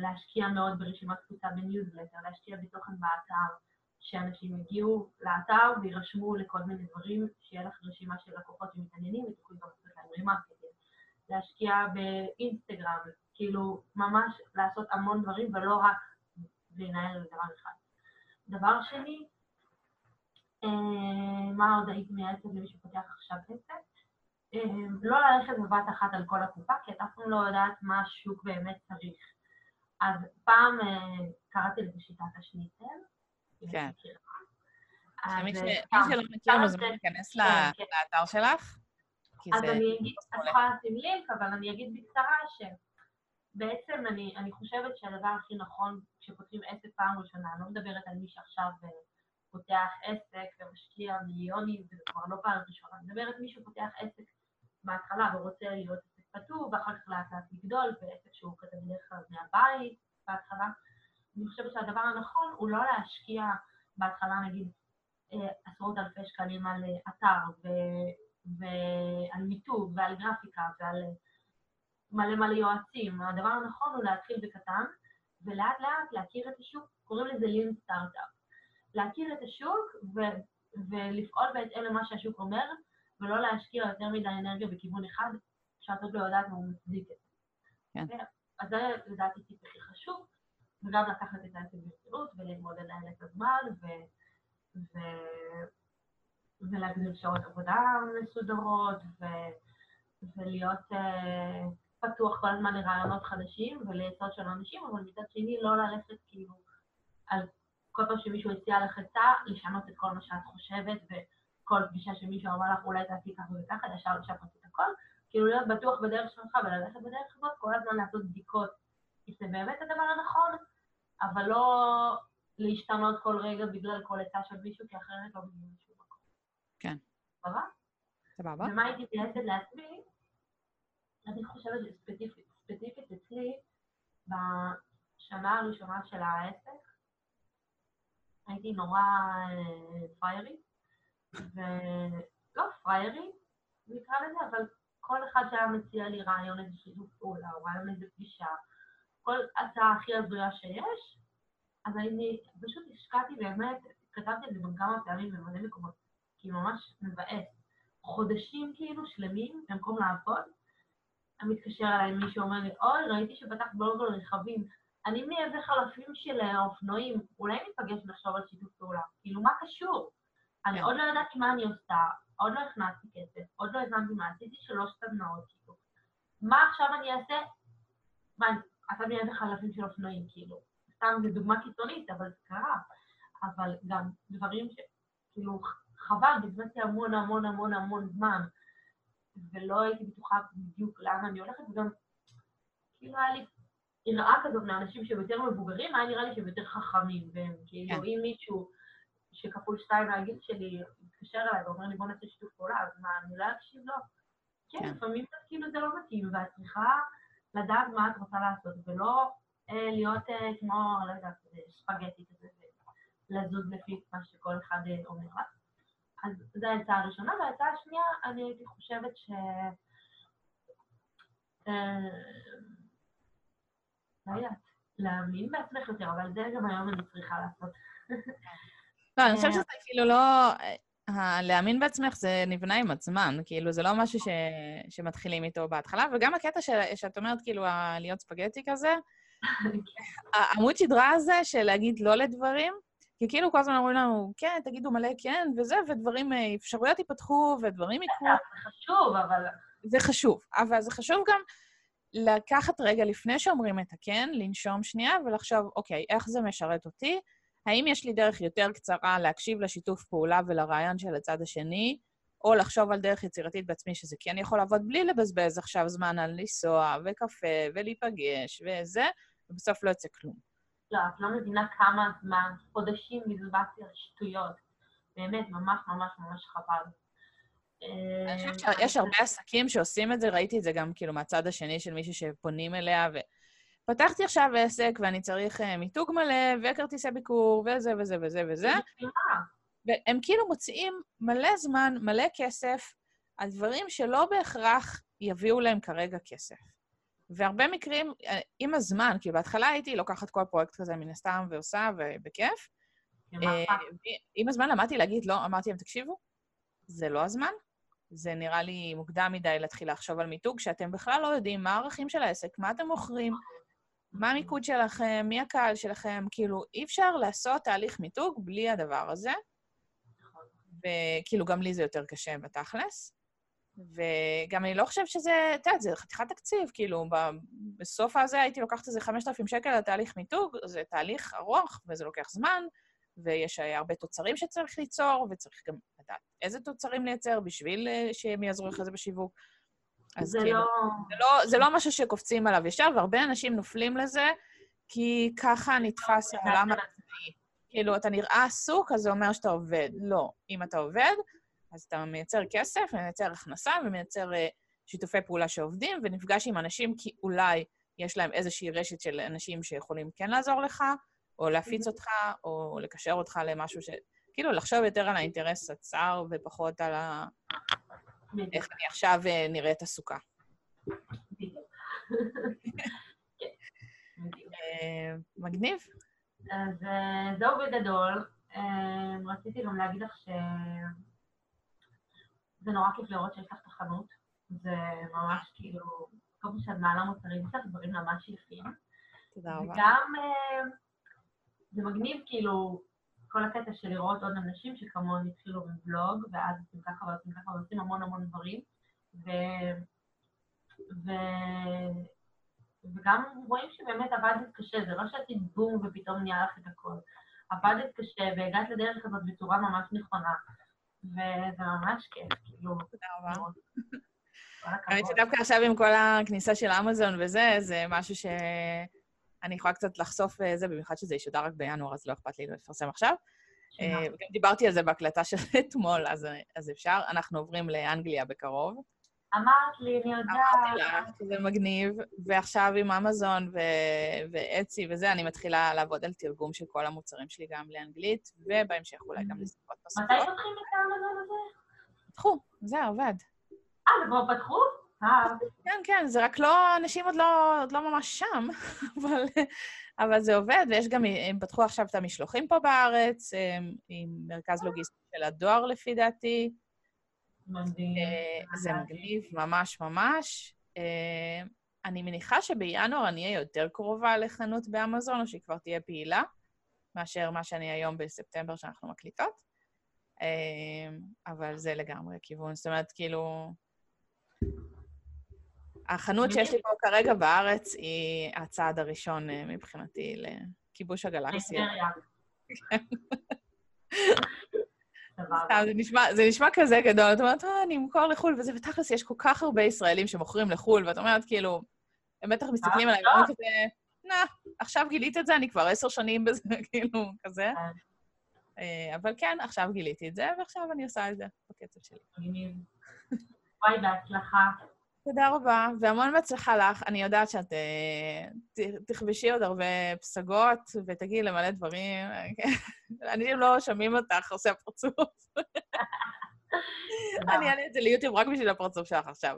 להשקיע מאוד ברשימת תפוצה בניוזלטר, להשקיע בתוכן באתר, שאנשים יגיעו לאתר וירשמו לכל מיני דברים, שיהיה לך רשימה של לקוחות שמתעניינים ותוכלי גם לעשות להם remarketing. להשקיע באינסטגרם, כאילו, ממש לעשות המון דברים ולא רק לנהל דבר אחד. דבר שני, אה, מה עוד הייתי מייעצת למי שפותח עכשיו עסק? אה, לא ללכת בבת אחת על כל הקופה, כי את אף פעם לא יודעת מה השוק באמת צריך. אז פעם אה, קראתי לזה שיטת השניצל. כן. מי שלא מכיר מוזמן להיכנס כן, כן. לאתר שלך. אז אני אגיד, את יכולה לשים לינק, אבל אני אגיד בקצרה ש... בעצם אני, אני חושבת שהדבר הכי נכון כשפותחים עסק פעם ראשונה, אני לא מדברת על מי שעכשיו אה, פותח עסק ומשקיע מיליונים, וזה כבר לא פעם ראשונה, אני מדברת על מי שפותח עסק בהתחלה ורוצה להיות פתור, ואחר כך לאט לאט לגדול, ועסק שהוא כזה בדרך כלל מהבית בהתחלה. אני חושבת שהדבר הנכון הוא לא להשקיע בהתחלה נגיד אה, עשרות אלפי שקלים על אה, אתר ו- ועל מיתוג ועל גרפיקה ועל מלא מלא יועצים. הדבר הנכון הוא להתחיל בקטן, ולאט לאט להכיר את השוק, קוראים לזה לין סטארט-אפ. להכיר את השוק ו- ולפעול בהתאם למה שהשוק אומר, ולא להשקיע יותר מדי אנרגיה בכיוון אחד, שאת עוד לא יודעת מה הוא מצדיק את זה. כן. אז זה לדעתי טיפ הכי חשוב. וגם לקחת את העסק ברצינות וללמוד לנהל את הזמן ו... ו... ולהגדיל שעות עבודה מסודרות ו... ולהיות uh, פתוח כל הזמן לרעיונות חדשים ולעצות של אנשים, אבל מצד שני לא ללכת כאילו על כל פעם שמישהו הציע לך עצה, לשנות את כל מה שאת חושבת וכל פגישה שמישהו אמר לך אולי תעשי ככה וככה, ישר לשפט את הכל, כאילו להיות בטוח בדרך שלך וללכת בדרך הזאת, כל הזמן לעשות בדיקות, כי זה באמת הדבר הנכון, אבל לא להשתנות כל רגע בגלל כל עצה של מישהו, כי אחרת לא מגיעים לשום מקום. כן. סבבה? סבבה. ומה הייתי מתייעצת לעצמי? אני חושבת שספציפית ספציפית אצלי, בשנה הראשונה של העסק, הייתי נורא אה, פריירית, ולא פריירית, נקרא לזה, אבל כל אחד שהיה מציע לי רעיון איזה שיתוף פעולה, או רעיון איזה פגישה, כל הצעה הכי הזויה שיש, אז אני פשוט השקעתי באמת, כתבתי את זה גם כמה פעמים במלא מקומות, כי ממש מבאס. חודשים כאילו שלמים, במקום לעבוד, מתקשר אליי מישהו אומר לי, אוי, ראיתי שפתחת בלוג על רכבים, אני מייבא חלפים של אופנועים, אולי ניפגש ונחשוב על שיתוף פעולה. כאילו, מה קשור? אני כן. עוד לא ידעתי מה אני עושה, עוד לא הכנסתי כסף, עוד לא הבנתי מה, עשיתי שלוש סדנאות, כאילו. מה עכשיו אני אעשה? מה, אתה מייבא חלפים של אופנועים, כאילו. סתם זו דוגמה קיצונית, אבל זה קרה. אבל גם דברים ש... כאילו, חבל, בזבזתי המון המון המון המון זמן, ולא הייתי בטוחה בדיוק לאן אני הולכת, וגם כאילו היה לי יראה כזאת מאנשים שהם יותר מבוגרים, היה נראה לי שהם יותר חכמים, והם כאילו, כן. אם מישהו שכפול שתיים מהגיל שלי מתקשר אליי ואומר לי בוא נעשה שיתוף פעולה, אז מה, אני לא אקשיב לו? כן, כן. לפעמים כאילו זה לא מתאים, ואת צריכה לדעת מה את רוצה לעשות, ולא אה, להיות אה, כמו, לא יודעת, ספגטי כזה, ולזוז לפי מה שכל אחד אה, אומר לך. אז זו העצה הראשונה, והעצה השנייה, אני הייתי חושבת ש... אה, לא יודעת, להאמין בעצמך יותר, אבל זה גם היום אני צריכה לעשות. לא, אני חושבת אה, שזה כאילו לא... ה- להאמין בעצמך זה נבנה עם הזמן, כאילו, זה לא משהו ש... שמתחילים איתו בהתחלה, וגם הקטע ש... שאת אומרת, כאילו, להיות ספגטי כזה, העמוד שדרה הזה של להגיד לא לדברים, כי כאילו כל הזמן אומרים לנו, כן, תגידו מלא כן וזה, ודברים, אה, אפשרויות ייפתחו ודברים יקרו. זה חשוב, אבל זה חשוב, אבל זה חשוב גם לקחת רגע לפני שאומרים את הכן, לנשום שנייה ולחשוב, אוקיי, איך זה משרת אותי? האם יש לי דרך יותר קצרה להקשיב לשיתוף פעולה ולרעיון של הצד השני, או לחשוב על דרך יצירתית בעצמי שזה כן יכול לעבוד בלי לבזבז עכשיו זמן על לנסוע וקפה ולהיפגש וזה, ובסוף לא יוצא כלום. לא, את לא מבינה כמה זמן, חודשים בזבזתי על שטויות. באמת, ממש ממש ממש חבל. אני אה, חושבת שיש הרבה עסקים שעושים את זה, ראיתי את זה גם כאילו מהצד השני של מישהו שפונים אליה, ופתחתי עכשיו עסק ואני צריך אה, מיתוג מלא, וכרטיסי ביקור, וזה וזה וזה וזה, והם כאילו מוציאים מלא זמן, מלא כסף, על דברים שלא בהכרח יביאו להם כרגע כסף. והרבה מקרים, אה, עם הזמן, כי בהתחלה הייתי לוקחת כל פרויקט כזה מן הסתם ועושה, ובכיף. אה, עם הזמן למדתי להגיד לא, אמרתי להם, תקשיבו, זה לא הזמן. זה נראה לי מוקדם מדי להתחיל לחשוב על מיתוג, שאתם בכלל לא יודעים מה הערכים של העסק, מה אתם מוכרים, מה המיקוד שלכם, מי הקהל שלכם, כאילו, אי אפשר לעשות תהליך מיתוג בלי הדבר הזה. וכאילו, גם לי זה יותר קשה בתכלס. וגם אני לא חושבת שזה, את יודעת, זה חתיכת תקציב, כאילו, בסוף הזה הייתי לוקחת איזה 5,000 שקל לתהליך מיתוג, זה תהליך ארוך וזה לוקח זמן, ויש אה, הרבה תוצרים שצריך ליצור, וצריך גם לדעת איזה תוצרים לייצר בשביל אה, שהם יעזרו לך זה בשיווק. אז זה כאילו, לא... זה לא, זה לא משהו שקופצים עליו ישר, והרבה אנשים נופלים לזה, כי ככה נתפס העולם העצמאי. כאילו, אתה נראה עסוק, אז זה אומר שאתה עובד. לא. אם אתה עובד, אז אתה מייצר כסף, ומייצר הכנסה, ומייצר uh, שיתופי פעולה שעובדים, ונפגש עם אנשים כי אולי יש להם איזושהי רשת של אנשים שיכולים כן לעזור לך, או להפיץ אותך, או לקשר אותך למשהו ש... כאילו, לחשוב יותר על האינטרס הצר, ופחות על ה... איך אני עכשיו אה, נראית עסוקה. אה, מגניב. אז אה, זהו בגדול. רציתי גם להגיד לך שזה נורא כיף לראות שיש לך את החנות. זה ממש כאילו, כל פעם שאת מעלה מוצרים, יש לך דברים ממש יפים. תודה רבה. וגם זה מגניב, כאילו, כל הקטע של לראות עוד אנשים שכמוני התחילו בבלוג, ואז עושים ככה ועושים ככה ועושים המון המון דברים. ו... ו... וגם רואים שבאמת עבדת קשה, זה לא שעשית בום ופתאום נהיה לך את הכל. עבדת קשה והגעת לדרך הזאת בצורה ממש נכונה, וזה ממש כיף, כאילו... תודה רבה. האמת שדווקא עכשיו עם כל הכניסה של אמזון וזה, זה משהו שאני יכולה קצת לחשוף אה, זה, במיוחד שזה ישודר רק בינואר, אז לא אכפת לי לפרסם עכשיו. אה, וגם דיברתי על זה בהקלטה של אתמול, אז, אז אפשר. אנחנו עוברים לאנגליה בקרוב. אמרת לי, אני יודעת. אמרתי לך שזה מגניב, ועכשיו עם אמזון ואצי וזה, אני מתחילה לעבוד על תרגום של כל המוצרים שלי גם לאנגלית, ובהמשך אולי גם לשפות נוספות. מתי פותחים את האמזון הזה? פתחו, זה עובד. אה, זה כבר פתחו? כן, כן, זה רק לא, אנשים עוד לא, עוד לא ממש שם, אבל, אבל זה עובד, ויש גם, הם פתחו עכשיו את המשלוחים פה בארץ, עם מרכז לוגיסטי של הדואר, לפי דעתי. מדהים. אה, זה מגניב, ממש ממש. אה, אני מניחה שבינואר אני אהיה יותר קרובה לחנות באמזון, או שהיא כבר תהיה פעילה, מאשר מה שאני היום בספטמבר שאנחנו מקליטות. אה, אבל זה לגמרי הכיוון. זאת אומרת, כאילו... החנות שיש לי פה כרגע בארץ היא הצעד הראשון מבחינתי לכיבוש הגלקסיה. זה נשמע, זה נשמע כזה גדול, את אומרת, אה, אני אמכור לחו"ל וזה, ותכלס יש כל כך הרבה ישראלים שמוכרים לחו"ל, ואת אומרת, כאילו, הם בטח מסתכלים עליי ואומרים כזה, נה, עכשיו גילית את זה, אני כבר עשר שנים בזה, כאילו, כזה. אה, אבל כן, עכשיו גיליתי את זה, ועכשיו אני עושה את זה בקצב שלי. וואי, בהצלחה. תודה רבה, והמון בהצלחה לך. אני יודעת שאת uh, תכבשי עוד הרבה פסגות ותגיעי למלא דברים. אנשים לא שומעים אותך עושה פרצוף. אני אעלה את זה ליוטיוב רק בשביל הפרצוף שלך עכשיו.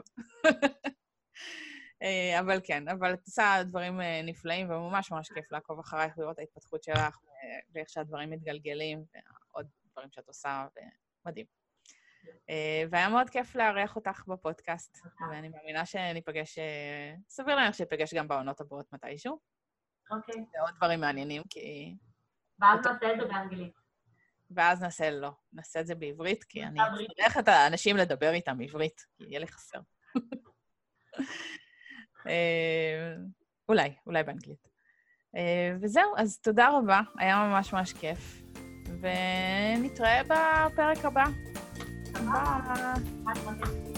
אה, אבל כן, אבל את עושה דברים אה, נפלאים, וממש ממש כיף לעקוב אחרייך, לראות ההתפתחות שלך, ואיך שהדברים מתגלגלים, ועוד דברים שאת עושה, ומדהים. אה, והיה מאוד כיף לארח אותך בפודקאסט, ואני מאמינה שניפגש, אה, סביר להניח שניפגש גם בעונות הבאות מתישהו. אוקיי. זה עוד דברים מעניינים, כי... ואז נעשה את זה באנגלית. ואז נעשה, לא, נעשה את זה בעברית, כי אני אצטרך את האנשים לדבר איתם עברית, כי יהיה לי חסר. אה, אולי, אולי באנגלית. וזהו, אז תודה רבה, היה ממש ממש כיף, ונתראה בפרק הבא. 拜拜.